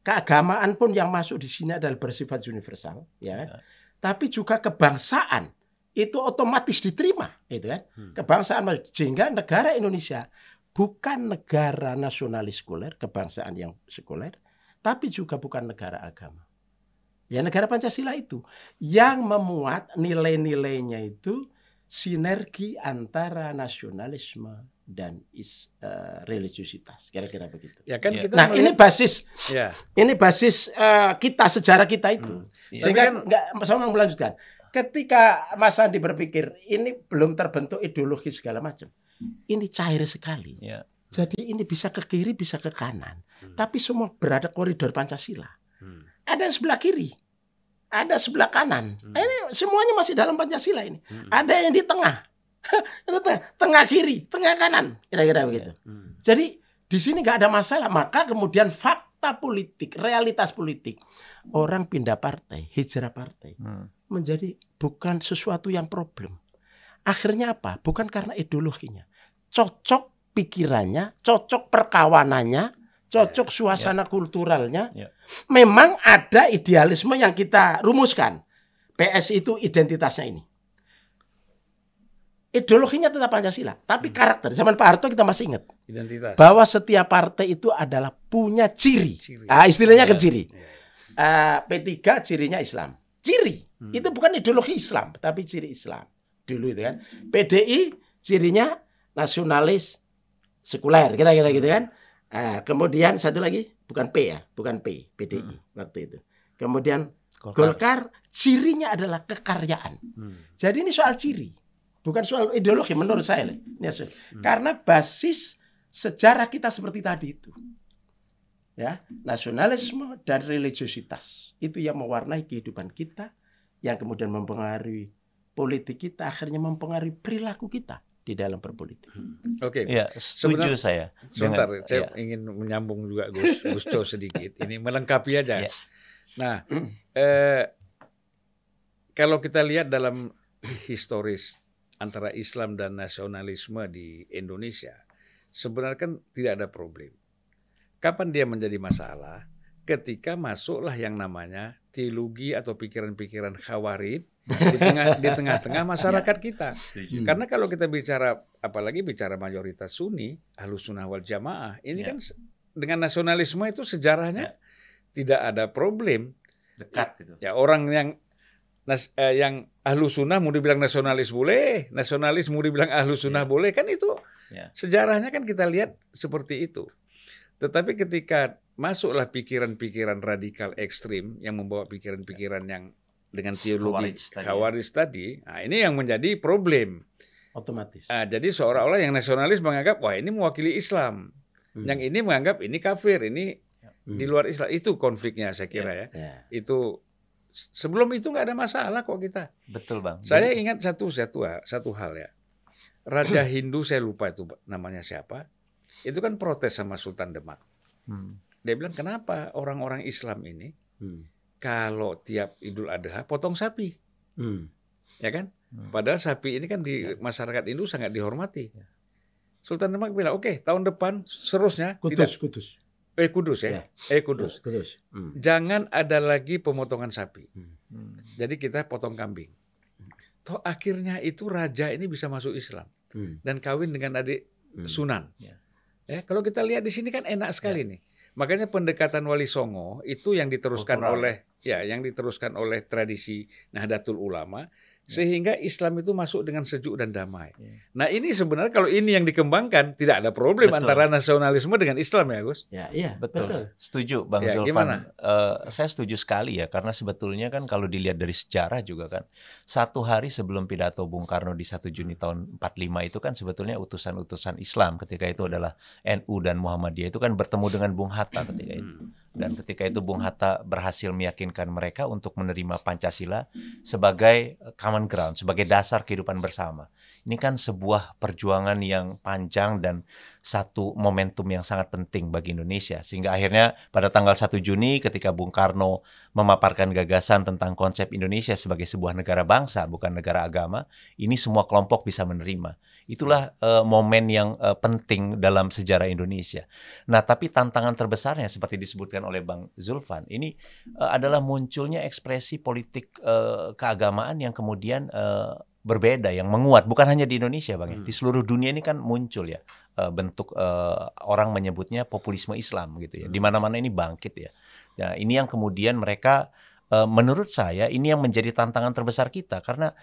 [SPEAKER 2] Keagamaan pun yang masuk di sini adalah bersifat universal, ya. Kan? ya. Tapi juga kebangsaan itu otomatis diterima, itu kan? Hmm. Kebangsaan sehingga negara Indonesia bukan negara nasionalis sekuler, kebangsaan yang sekuler, tapi juga bukan negara agama. Ya negara Pancasila itu yang memuat nilai-nilainya itu sinergi antara nasionalisme dan is, uh, religiusitas kira-kira begitu.
[SPEAKER 3] Ya kan
[SPEAKER 2] ya.
[SPEAKER 3] kita
[SPEAKER 2] Nah, melihat, ini basis ya. Ini basis uh, kita sejarah kita itu. Hmm. Ya. Sehingga kan enggak sama melanjutkan. Ketika Mas Andi berpikir ini belum terbentuk ideologi segala macam. Ini cair sekali. Ya. Jadi ini bisa ke kiri, bisa ke kanan. Hmm. Tapi semua berada koridor Pancasila. Hmm. Ada sebelah kiri ada sebelah kanan. Hmm. Ini semuanya masih dalam Pancasila ini. Hmm. Ada yang di tengah. tengah kiri, tengah kanan, kira-kira begitu. Hmm. Jadi di sini nggak ada masalah. Maka kemudian fakta politik, realitas politik, orang pindah partai, hijrah partai, hmm. menjadi bukan sesuatu yang problem. Akhirnya apa? Bukan karena ideologinya, cocok pikirannya, cocok perkawanannya, cocok ya, suasana ya. kulturalnya. Ya. Memang ada idealisme yang kita rumuskan. PS itu identitasnya ini. Ideologinya tetap Pancasila, tapi hmm. karakter. Zaman Pak Harto kita masih ingat. Identitas. Bahwa setiap partai itu adalah punya ciri. ciri. Ah, istilahnya ya. ke ciri. Ya. Uh, P3 cirinya Islam. Ciri. Hmm. Itu bukan ideologi Islam, tapi ciri Islam. Dulu itu kan. PDI cirinya nasionalis sekuler, kira-kira gitu kan. Nah, kemudian satu lagi bukan P ya, bukan P, PDI hmm. waktu itu. Kemudian Golkar. Golkar cirinya adalah kekaryaan. Hmm. Jadi ini soal ciri, bukan soal ideologi menurut saya. Ini hmm. Karena basis sejarah kita seperti tadi itu. Ya, nasionalisme dan religiositas itu yang mewarnai kehidupan kita, yang kemudian mempengaruhi politik kita, akhirnya mempengaruhi perilaku kita di dalam berpolitik.
[SPEAKER 3] Hmm. Oke, okay.
[SPEAKER 1] ya, setuju Sebenarnya, saya.
[SPEAKER 3] Sebentar, dengan, saya ya. ingin menyambung juga Gus Gusto sedikit. Ini melengkapi aja. Ya. Nah, hmm. eh, kalau kita lihat dalam historis antara Islam dan nasionalisme di Indonesia, sebenarnya kan tidak ada problem. Kapan dia menjadi masalah? Ketika masuklah yang namanya teologi atau pikiran-pikiran khawarid di tengah di tengah-tengah masyarakat kita. Karena kalau kita bicara apalagi bicara mayoritas Sunni, Ahlus Sunnah wal Jamaah, ini ya. kan dengan nasionalisme itu sejarahnya ya. tidak ada problem.
[SPEAKER 1] Dekat itu.
[SPEAKER 3] Ya orang yang nas, eh, yang Ahlus Sunnah mau dibilang nasionalis boleh, nasionalis mau dibilang Ahlus Sunnah ya. boleh kan itu ya. sejarahnya kan kita lihat seperti itu. Tetapi ketika masuklah pikiran-pikiran radikal ekstrim yang membawa pikiran-pikiran yang dengan teologi Khawarij tadi, nah ini yang menjadi problem.
[SPEAKER 2] Otomatis.
[SPEAKER 3] Nah, jadi seolah-olah yang nasionalis menganggap wah ini mewakili Islam, hmm. yang ini menganggap ini kafir, ini hmm. di luar Islam. Itu konfliknya saya kira ya. ya. ya. Itu sebelum itu nggak ada masalah kok kita.
[SPEAKER 1] Betul bang.
[SPEAKER 3] Saya jadi... ingat satu satu satu hal ya. Raja Hindu saya lupa itu namanya siapa. Itu kan protes sama Sultan Demak. Hmm. Dia bilang kenapa orang-orang Islam ini hmm kalau tiap Idul Adha potong sapi. Hmm. Ya kan? Hmm. Padahal sapi ini kan di ya. masyarakat Hindu sangat dihormati. Ya. Sultan Demak bilang, "Oke, okay, tahun depan seterusnya
[SPEAKER 2] kudus,
[SPEAKER 3] tidak
[SPEAKER 2] kudus.
[SPEAKER 3] Eh kudus ya. ya. Eh kudus. Kudus. Hmm. Jangan ada lagi pemotongan sapi. Hmm. hmm. Jadi kita potong kambing. Toh akhirnya itu raja ini bisa masuk Islam hmm. dan kawin dengan adik hmm. Sunan. Ya. Ya, kalau kita lihat di sini kan enak sekali ya. nih. Makanya pendekatan Wali Songo itu yang diteruskan Kultural. oleh ya yang diteruskan oleh tradisi Nahdlatul Ulama. Sehingga Islam itu masuk dengan sejuk dan damai. Ya. Nah ini sebenarnya kalau ini yang dikembangkan tidak ada problem betul. antara nasionalisme dengan Islam ya Gus.
[SPEAKER 1] Ya iya betul. betul. Setuju Bang ya, Zulfan. Uh, saya setuju sekali ya karena sebetulnya kan kalau dilihat dari sejarah juga kan satu hari sebelum pidato Bung Karno di 1 Juni tahun 45 itu kan sebetulnya utusan-utusan Islam ketika itu adalah NU dan Muhammadiyah itu kan bertemu dengan Bung Hatta ketika itu. Dan ketika itu Bung Hatta berhasil meyakinkan mereka untuk menerima Pancasila sebagai common ground, sebagai dasar kehidupan bersama. Ini kan sebuah perjuangan yang panjang dan satu momentum yang sangat penting bagi Indonesia. Sehingga akhirnya pada tanggal 1 Juni ketika Bung Karno memaparkan gagasan tentang konsep Indonesia sebagai sebuah negara bangsa, bukan negara agama, ini semua kelompok bisa menerima. Itulah uh, momen yang uh, penting dalam sejarah Indonesia. Nah, tapi tantangan terbesarnya seperti disebutkan oleh Bang Zulfan, ini uh, adalah munculnya ekspresi politik uh, keagamaan yang kemudian uh, berbeda yang menguat bukan hanya di Indonesia bang ya. hmm. di seluruh dunia ini kan muncul ya uh, bentuk uh, orang menyebutnya populisme Islam gitu ya hmm. di mana-mana ini bangkit ya nah ini yang kemudian mereka uh, menurut saya ini yang menjadi tantangan terbesar kita karena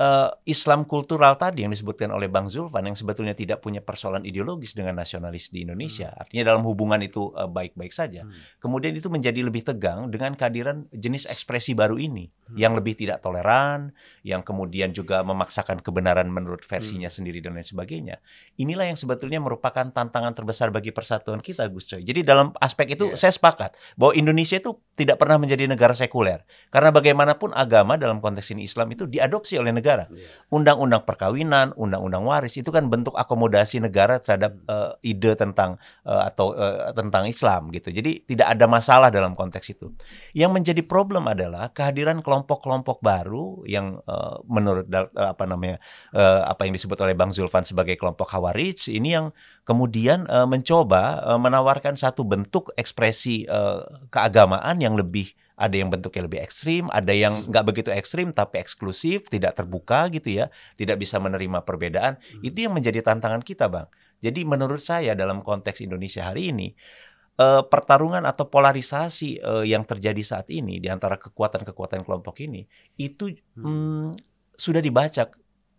[SPEAKER 1] uh, Islam kultural tadi yang disebutkan oleh Bang Zulfan yang sebetulnya tidak punya persoalan ideologis dengan nasionalis di Indonesia. Hmm. Artinya dalam hubungan itu baik eh, baik-baik saja. Hmm. Kemudian itu menjadi lebih tegang dengan kehadiran jenis ekspresi baru ini hmm. yang lebih tidak toleran, yang kemudian juga memaksakan kebenaran menurut versinya hmm. sendiri dan lain sebagainya. Inilah yang sebetulnya merupakan tantangan terbesar bagi persatuan kita, Gus Coy. Jadi dalam aspek itu yeah. saya sepakat bahwa Indonesia itu tidak pernah menjadi negara sekuler. Karena bagaimanapun agama dalam konteks ini Islam itu diadopsi oleh negara. Iya. Undang-undang perkawinan, undang-undang waris itu kan bentuk akomodasi negara terhadap uh, ide tentang uh, atau uh, tentang Islam gitu. Jadi tidak ada masalah dalam konteks itu. Yang menjadi problem adalah kehadiran kelompok-kelompok baru yang uh, menurut uh, apa namanya uh, apa yang disebut oleh Bang Zulfan sebagai kelompok Khawarij ini yang kemudian uh, mencoba uh, menawarkan satu bentuk ekspresi uh, keagamaan yang lebih ada yang bentuknya lebih ekstrim, ada yang nggak begitu ekstrim tapi eksklusif, tidak terbuka gitu ya, tidak bisa menerima perbedaan. Hmm. Itu yang menjadi tantangan kita, Bang. Jadi menurut saya dalam konteks Indonesia hari ini uh, pertarungan atau polarisasi uh, yang terjadi saat ini di antara kekuatan-kekuatan kelompok ini itu hmm. Hmm, sudah dibaca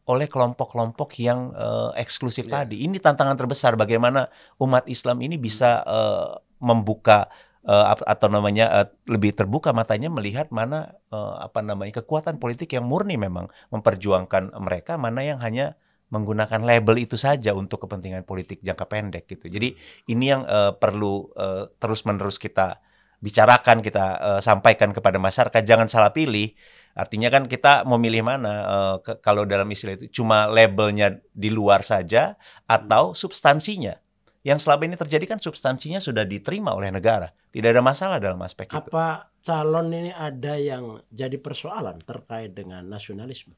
[SPEAKER 1] oleh kelompok-kelompok yang uh, eksklusif yeah. tadi. Ini tantangan terbesar bagaimana umat Islam ini bisa uh, membuka uh, atau namanya uh, lebih terbuka matanya melihat mana uh, apa namanya kekuatan politik yang murni memang memperjuangkan mereka mana yang hanya menggunakan label itu saja untuk kepentingan politik jangka pendek gitu. Jadi ini yang uh, perlu uh, terus-menerus kita bicarakan, kita uh, sampaikan kepada masyarakat jangan salah pilih. Artinya kan kita mau milih mana uh, kalau dalam istilah itu cuma labelnya di luar saja atau substansinya yang selama ini terjadi kan substansinya sudah diterima oleh negara. Tidak ada masalah dalam aspek
[SPEAKER 2] Apa
[SPEAKER 1] itu.
[SPEAKER 2] Apa calon ini ada yang jadi persoalan terkait dengan nasionalisme?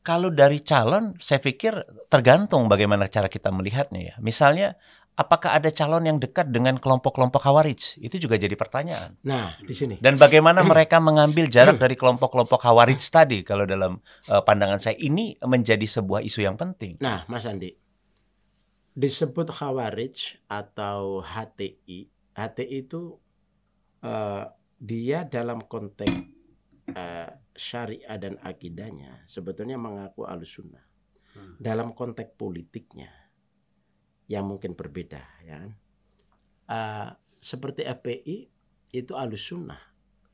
[SPEAKER 1] Kalau dari calon, saya pikir tergantung bagaimana cara kita melihatnya ya. Misalnya, apakah ada calon yang dekat dengan kelompok-kelompok Khawarij? Itu juga jadi pertanyaan.
[SPEAKER 2] Nah, di sini.
[SPEAKER 1] Dan bagaimana mereka mengambil jarak dari kelompok-kelompok Khawarij tadi? Kalau dalam uh, pandangan saya, ini menjadi sebuah isu yang penting.
[SPEAKER 2] Nah, Mas Andi, disebut khawarij atau HTI. HTI itu uh, dia dalam konteks uh, syariah dan akidahnya sebetulnya mengaku alusunnah. Hmm. Dalam konteks politiknya yang mungkin berbeda ya. Uh, seperti FPI itu alusunnah,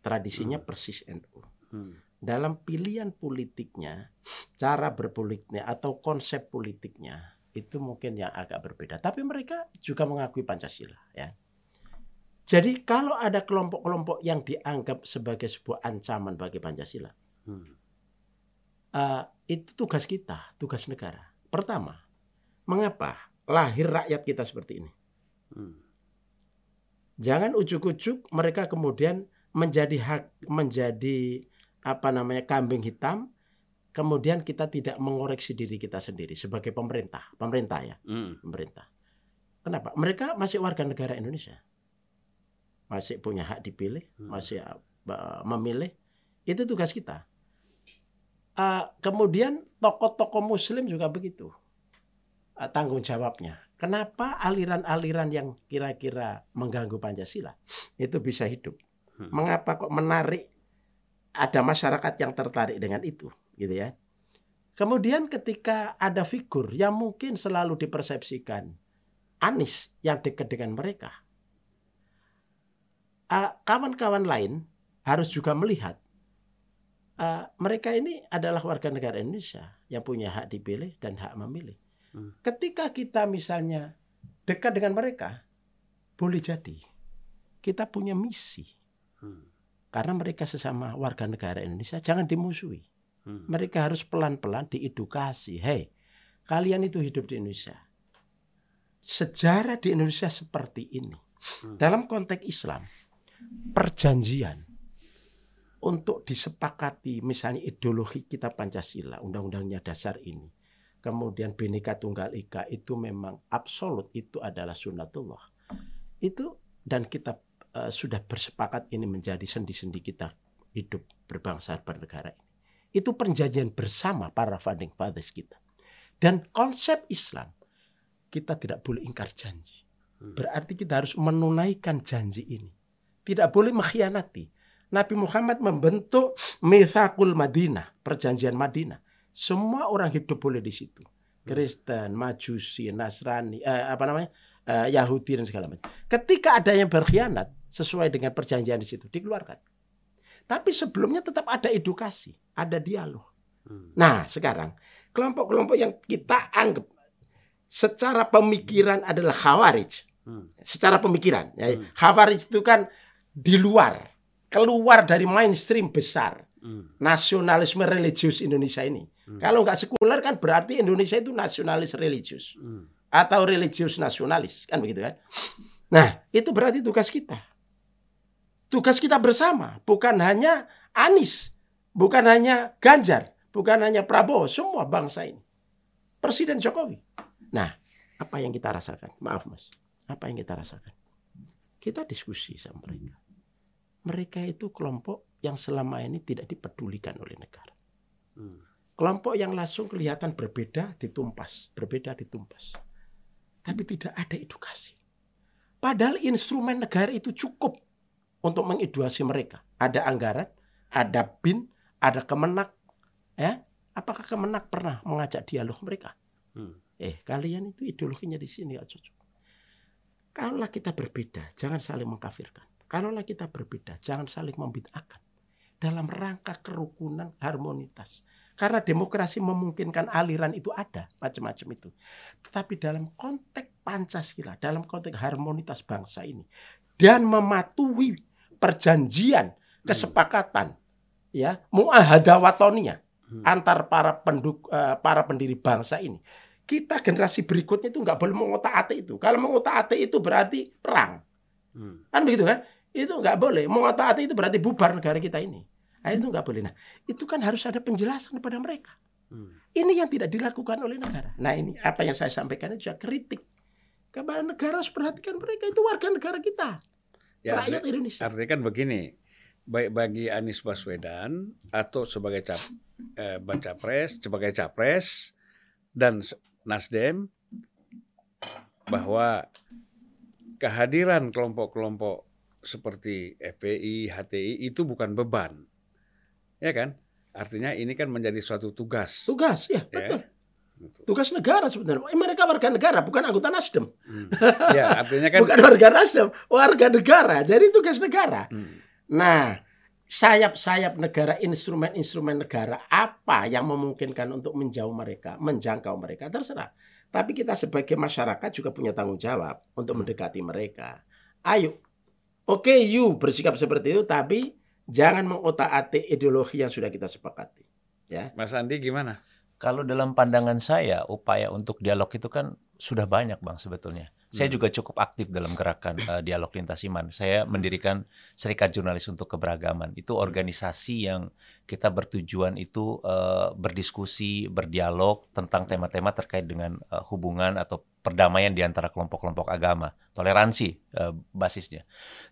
[SPEAKER 2] tradisinya hmm. persis NU. Hmm. Dalam pilihan politiknya, cara berpolitiknya atau konsep politiknya itu mungkin yang agak berbeda. Tapi mereka juga mengakui Pancasila, ya. Jadi kalau ada kelompok-kelompok yang dianggap sebagai sebuah ancaman bagi Pancasila, hmm. uh, itu tugas kita, tugas negara. Pertama, mengapa lahir rakyat kita seperti ini? Hmm. Jangan ujuk-ujuk mereka kemudian menjadi hak, menjadi apa namanya kambing hitam kemudian kita tidak mengoreksi diri kita sendiri sebagai pemerintah, pemerintah ya, hmm. pemerintah. Kenapa? Mereka masih warga negara Indonesia, masih punya hak dipilih, hmm. masih uh, memilih. Itu tugas kita. Uh, kemudian tokoh-tokoh Muslim juga begitu uh, tanggung jawabnya. Kenapa aliran-aliran yang kira-kira mengganggu Pancasila itu bisa hidup? Hmm. Mengapa kok menarik ada masyarakat yang tertarik dengan itu, gitu ya? Kemudian ketika ada figur yang mungkin selalu dipersepsikan Anies yang dekat dengan mereka, ah, kawan-kawan lain harus juga melihat uh, mereka ini adalah warga negara Indonesia yang punya hak dipilih dan hak memilih. Hmm. Ketika kita misalnya dekat dengan mereka, boleh jadi kita punya misi. Hmm. Karena mereka sesama warga negara Indonesia, jangan dimusuhi. Hmm. Mereka harus pelan-pelan diedukasi. Hei, kalian itu hidup di Indonesia. Sejarah di Indonesia seperti ini. Hmm. Dalam konteks Islam, perjanjian untuk disepakati misalnya ideologi kita Pancasila, undang-undangnya dasar ini kemudian Bhinneka Tunggal Ika itu memang absolut itu adalah sunnatullah. Itu dan kita uh, sudah bersepakat ini menjadi sendi-sendi kita hidup berbangsa bernegara ini. Itu perjanjian bersama para founding fathers kita. Dan konsep Islam kita tidak boleh ingkar janji. Hmm. Berarti kita harus menunaikan janji ini. Tidak boleh mengkhianati. Nabi Muhammad membentuk Mithakul Madinah, perjanjian Madinah. Semua orang hidup boleh di situ. Kristen, Majusi, Nasrani, eh, apa namanya? Eh, Yahudi dan segala macam. Ketika ada yang berkhianat sesuai dengan perjanjian di situ dikeluarkan. Tapi sebelumnya tetap ada edukasi, ada dialog. Hmm. Nah, sekarang kelompok-kelompok yang kita anggap secara pemikiran adalah khawarij. Hmm. Secara pemikiran, ya. Hmm. Khawarij itu kan di luar, keluar dari mainstream besar. Hmm. Nasionalisme religius Indonesia ini. Hmm. Kalau nggak sekuler kan berarti Indonesia itu nasionalis religius hmm. atau religius nasionalis kan begitu kan? Nah itu berarti tugas kita. Tugas kita bersama bukan hanya Anies, bukan hanya Ganjar, bukan hanya Prabowo, semua bangsa ini. Presiden Jokowi. Nah apa yang kita rasakan? Maaf mas, apa yang kita rasakan? Kita diskusi sama mereka. Mereka itu kelompok yang selama ini tidak dipedulikan oleh negara. Hmm. Kelompok yang langsung kelihatan berbeda ditumpas, berbeda ditumpas. Tapi tidak ada edukasi. Padahal instrumen negara itu cukup untuk mengedukasi mereka. Ada anggaran, ada BIN, ada kemenak. Ya, apakah kemenak pernah mengajak dialog mereka? Hmm. Eh, kalian itu ideologinya di sini ya cocok. Kalaulah kita berbeda, jangan saling mengkafirkan. Kalaulah kita berbeda, jangan saling membid'ahkan. Dalam rangka kerukunan harmonitas. Karena demokrasi memungkinkan aliran itu ada, macam-macam itu. Tetapi dalam konteks Pancasila, dalam konteks harmonitas bangsa ini, dan mematuhi perjanjian, hmm. kesepakatan, ya, muahada watonia hmm. antar para penduk, uh, para pendiri bangsa ini. Kita generasi berikutnya itu nggak boleh mengotak atik itu. Kalau mengotak atik itu berarti perang, hmm. kan begitu kan? Itu nggak boleh. Mengotak atik itu berarti bubar negara kita ini. Nah, itu nggak boleh. Nah, itu kan harus ada penjelasan kepada mereka. Hmm. Ini yang tidak dilakukan oleh negara. Nah, ini apa yang saya sampaikan itu juga kritik kepada negara harus perhatikan mereka itu warga negara kita, ya, rakyat arti, Indonesia.
[SPEAKER 3] Artinya kan begini, baik bagi Anies Baswedan atau sebagai cap, eh, baca pres, sebagai capres dan Nasdem bahwa kehadiran kelompok-kelompok seperti FPI, HTI itu bukan beban, Ya kan? Artinya ini kan menjadi suatu tugas.
[SPEAKER 2] Tugas, ya, ya. betul. Tugas negara sebenarnya. Mereka warga negara, bukan anggota Nasdem. Hmm.
[SPEAKER 3] Ya, artinya kan
[SPEAKER 2] bukan warga Nasdem, warga negara. Jadi tugas negara. Hmm. Nah, sayap-sayap negara, instrumen-instrumen negara apa yang memungkinkan untuk menjauh mereka, menjangkau mereka terserah. Tapi kita sebagai masyarakat juga punya tanggung jawab untuk mendekati mereka. Ayo, oke, okay, you bersikap seperti itu, tapi Jangan mengotak-atik ideologi yang sudah kita sepakati. Ya.
[SPEAKER 3] Mas Andi gimana?
[SPEAKER 1] Kalau dalam pandangan saya, upaya untuk dialog itu kan sudah banyak, Bang, sebetulnya. Hmm. Saya juga cukup aktif dalam gerakan uh, dialog lintas iman. Saya mendirikan Serikat Jurnalis untuk Keberagaman. Itu organisasi yang kita bertujuan itu uh, berdiskusi, berdialog tentang tema-tema terkait dengan uh, hubungan atau perdamaian di antara kelompok-kelompok agama, toleransi uh, basisnya.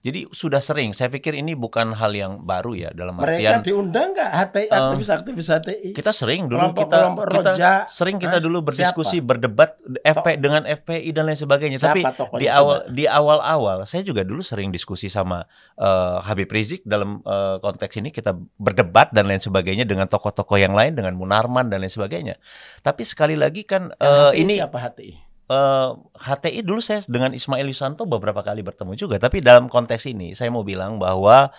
[SPEAKER 1] Jadi sudah sering, saya pikir ini bukan hal yang baru ya dalam
[SPEAKER 2] artian Mereka diundang nggak HTI aktivis-aktivis HTI?
[SPEAKER 1] Kita sering dulu kelompok, kita kelompok kita roja, sering kita dulu berdiskusi, siapa? berdebat FP dengan FPI dan lain sebagainya. Siapa Tapi di awal di awal-awal saya juga dulu sering diskusi sama uh, Habib Rizik dalam uh, konteks ini kita berdebat dan lain sebagainya dengan tokoh-tokoh yang lain dengan Munarman dan lain sebagainya. Tapi sekali lagi kan uh, ini
[SPEAKER 2] siapa HTI?
[SPEAKER 1] Uh, eh, HTI dulu saya dengan Ismail Yusanto beberapa kali bertemu juga, tapi dalam konteks ini saya mau bilang bahwa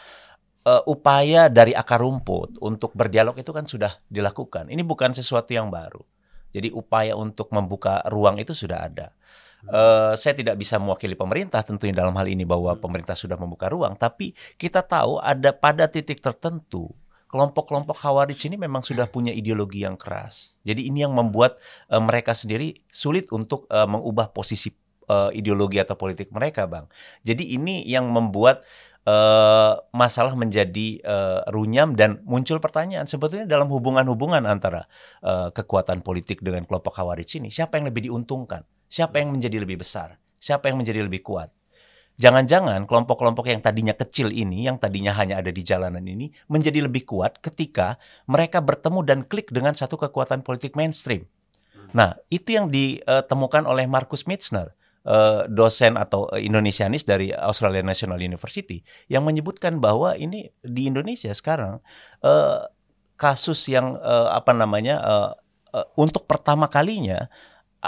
[SPEAKER 1] uh, upaya dari akar rumput untuk berdialog itu kan sudah dilakukan. Ini bukan sesuatu yang baru. Jadi upaya untuk membuka ruang itu sudah ada. Uh, saya tidak bisa mewakili pemerintah tentunya dalam hal ini bahwa pemerintah sudah membuka ruang, tapi kita tahu ada pada titik tertentu kelompok-kelompok Khawarij ini memang sudah punya ideologi yang keras. Jadi ini yang membuat uh, mereka sendiri sulit untuk uh, mengubah posisi uh, ideologi atau politik mereka, Bang. Jadi ini yang membuat uh, masalah menjadi uh, runyam dan muncul pertanyaan sebetulnya dalam hubungan-hubungan antara uh, kekuatan politik dengan kelompok Khawarij ini, siapa yang lebih diuntungkan? Siapa yang menjadi lebih besar? Siapa yang menjadi lebih kuat? Jangan-jangan kelompok-kelompok yang tadinya kecil ini, yang tadinya hanya ada di jalanan ini, menjadi lebih kuat ketika mereka bertemu dan klik dengan satu kekuatan politik mainstream. Nah, itu yang ditemukan oleh Markus Mitzner, eh, dosen atau Indonesianis dari Australia National University, yang menyebutkan bahwa ini di Indonesia sekarang eh, kasus yang eh, apa namanya untuk pertama kalinya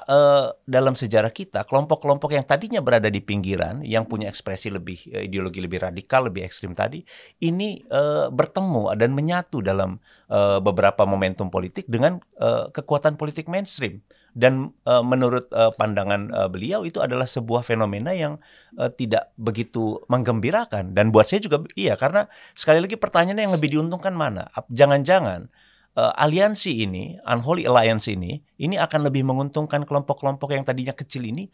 [SPEAKER 1] uh, dalam sejarah kita kelompok-kelompok yang tadinya berada di pinggiran yang punya ekspresi lebih uh, ideologi lebih radikal lebih ekstrim tadi ini uh, bertemu dan menyatu dalam uh, beberapa momentum politik dengan uh, kekuatan politik mainstream. Dan uh, menurut uh, pandangan uh, beliau itu adalah sebuah fenomena yang uh, tidak begitu menggembirakan. Dan buat saya juga iya karena sekali lagi pertanyaannya yang lebih diuntungkan mana? Jangan-jangan uh, aliansi ini, unholy alliance ini, ini akan lebih menguntungkan kelompok-kelompok yang tadinya kecil ini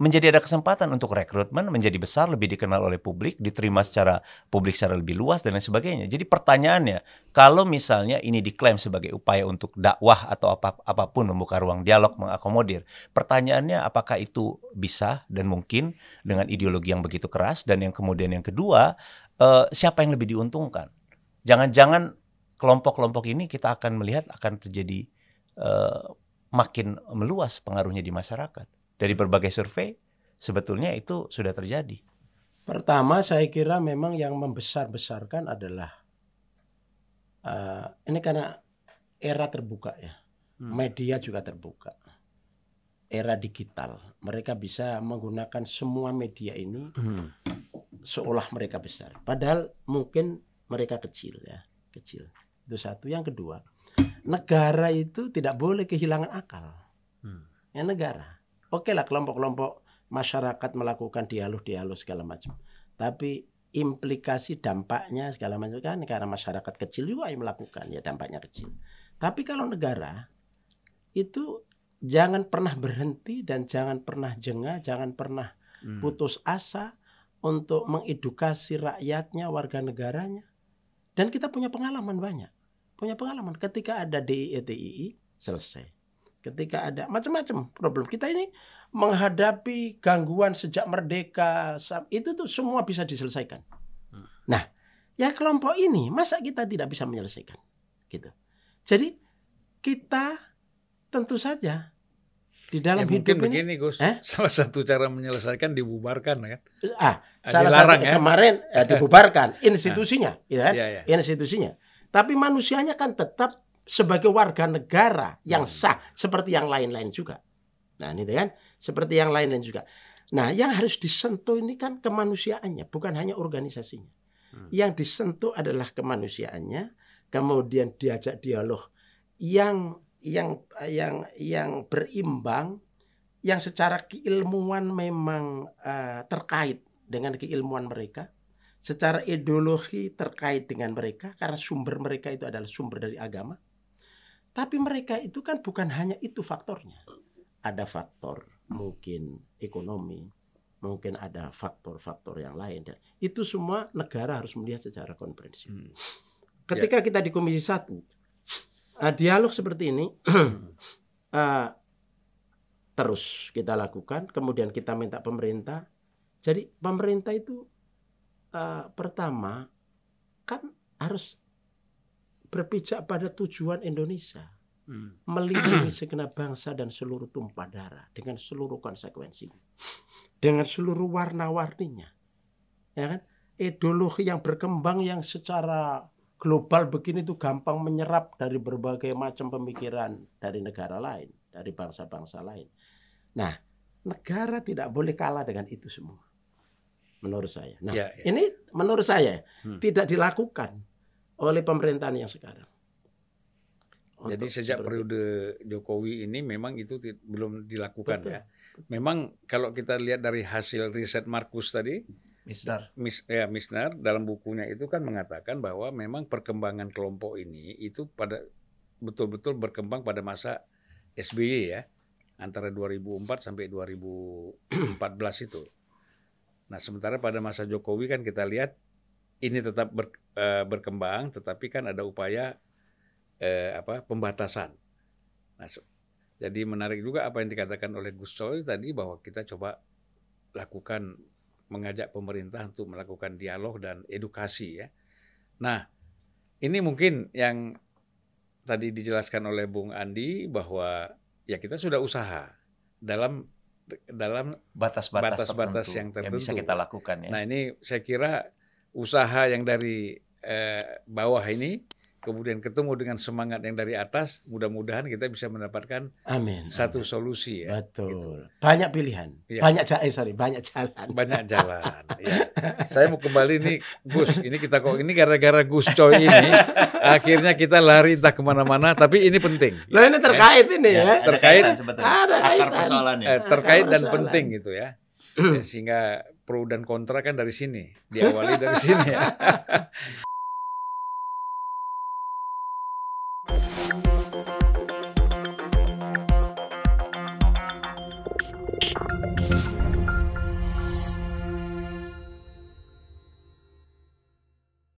[SPEAKER 1] menjadi ada kesempatan untuk rekrutmen menjadi besar, lebih dikenal oleh publik, diterima secara publik secara lebih luas dan lain sebagainya. Jadi pertanyaannya, kalau misalnya ini diklaim sebagai upaya untuk dakwah atau apa apa pun membuka ruang dialog, mengakomodir, pertanyaannya apakah itu bisa dan mungkin dengan ideologi yang begitu keras dan yang kemudian yang kedua, uh, siapa yang lebih diuntungkan? Jangan-jangan kelompok-kelompok ini kita akan melihat akan terjadi uh, makin meluas pengaruhnya di masyarakat. Dari berbagai survei sebetulnya itu sudah terjadi.
[SPEAKER 2] Pertama saya kira memang yang membesar-besarkan adalah uh, ini karena era terbuka ya. Hmm. Media juga terbuka. Era digital. Mereka bisa menggunakan semua media ini hmm. seolah mereka besar. Padahal mungkin mereka kecil ya, kecil. Itu satu. Yang kedua, negara itu tidak boleh kehilangan akal. Hmm. Ya negara. Oke lah kelompok-kelompok masyarakat melakukan dialog-dialog segala macam. Tapi implikasi dampaknya segala macam kan karena masyarakat kecil juga yang melakukan ya dampaknya kecil. Tapi kalau negara itu jangan pernah berhenti dan jangan pernah jengah, jangan pernah hmm. putus asa untuk mengedukasi rakyatnya, warga negaranya dan kita punya pengalaman banyak. Punya pengalaman ketika ada DIE TII selesai. Ketika ada macam-macam problem. Kita ini menghadapi gangguan sejak merdeka itu tuh semua bisa diselesaikan. Nah, ya kelompok ini masa kita tidak bisa menyelesaikan gitu. Jadi kita tentu saja di dalam ya, hidup
[SPEAKER 3] mungkin ini, begini Gus eh? salah satu cara menyelesaikan dibubarkan kan
[SPEAKER 2] ah salah Dilarang, satu ya? kemarin ya, dibubarkan institusinya nah. ya, ya, ya institusinya tapi manusianya kan tetap sebagai warga negara yang hmm. sah seperti yang lain-lain juga nah ini kan seperti yang lain-lain juga nah yang harus disentuh ini kan kemanusiaannya bukan hanya organisasinya hmm. yang disentuh adalah kemanusiaannya kemudian diajak dialog yang yang yang yang berimbang yang secara keilmuan memang uh, terkait dengan keilmuan mereka secara ideologi terkait dengan mereka karena sumber mereka itu adalah sumber dari agama tapi mereka itu kan bukan hanya itu faktornya ada faktor mungkin ekonomi mungkin ada faktor-faktor yang lain dan itu semua negara harus melihat secara komprehensif. Hmm. Ketika ya. kita di Komisi Satu uh, dialog seperti ini uh, terus kita lakukan, kemudian kita minta pemerintah. Jadi pemerintah itu uh, pertama kan harus berpijak pada tujuan Indonesia. Hmm. Melindungi segenap bangsa dan seluruh tumpah darah dengan seluruh konsekuensinya. Dengan seluruh warna-warninya. Ya kan? Ideologi yang berkembang yang secara global begini itu gampang menyerap dari berbagai macam pemikiran dari negara lain, dari bangsa-bangsa lain. Nah, negara tidak boleh kalah dengan itu semua. Menurut saya. Nah, ya, ya. ini menurut saya hmm. tidak dilakukan oleh pemerintahan yang sekarang.
[SPEAKER 3] Jadi sejak periode Jokowi ini memang itu belum dilakukan Betul. ya. Memang kalau kita lihat dari hasil riset Markus tadi,
[SPEAKER 1] Misnar.
[SPEAKER 3] Mis, ya, Misnar dalam bukunya itu kan mengatakan bahwa memang perkembangan kelompok ini itu pada betul-betul berkembang pada masa SBY ya antara 2004 sampai 2014 itu. Nah, sementara pada masa Jokowi kan kita lihat ini tetap ber, uh, berkembang tetapi kan ada upaya uh, apa pembatasan. Nah, so, jadi menarik juga apa yang dikatakan oleh Gus Coy tadi bahwa kita coba lakukan mengajak pemerintah untuk melakukan dialog dan edukasi ya. Nah, ini mungkin yang tadi dijelaskan oleh Bung Andi bahwa ya kita sudah usaha dalam dalam
[SPEAKER 1] batas-batas
[SPEAKER 3] yang tertentu
[SPEAKER 1] yang bisa kita lakukan ya.
[SPEAKER 3] Nah, ini saya kira usaha yang dari eh, bawah ini kemudian ketemu dengan semangat yang dari atas, mudah-mudahan kita bisa mendapatkan
[SPEAKER 2] amin,
[SPEAKER 3] satu
[SPEAKER 2] amin.
[SPEAKER 3] solusi
[SPEAKER 2] ya. Betul. Gitu. Banyak pilihan, ya. banyak jalan, eh, sorry, banyak jalan.
[SPEAKER 3] Banyak jalan. ya. Saya mau kembali nih, Gus. Ini kita kok ini gara-gara Gus Coy ini, akhirnya kita lari entah ke mana-mana. Tapi ini penting.
[SPEAKER 2] Loh ini terkait ya. ini ya. ya.
[SPEAKER 3] Terkait,
[SPEAKER 1] ada akar persoalannya.
[SPEAKER 3] Eh, terkait dan penting gitu ya. ya. Sehingga pro dan kontra kan dari sini, diawali dari sini ya.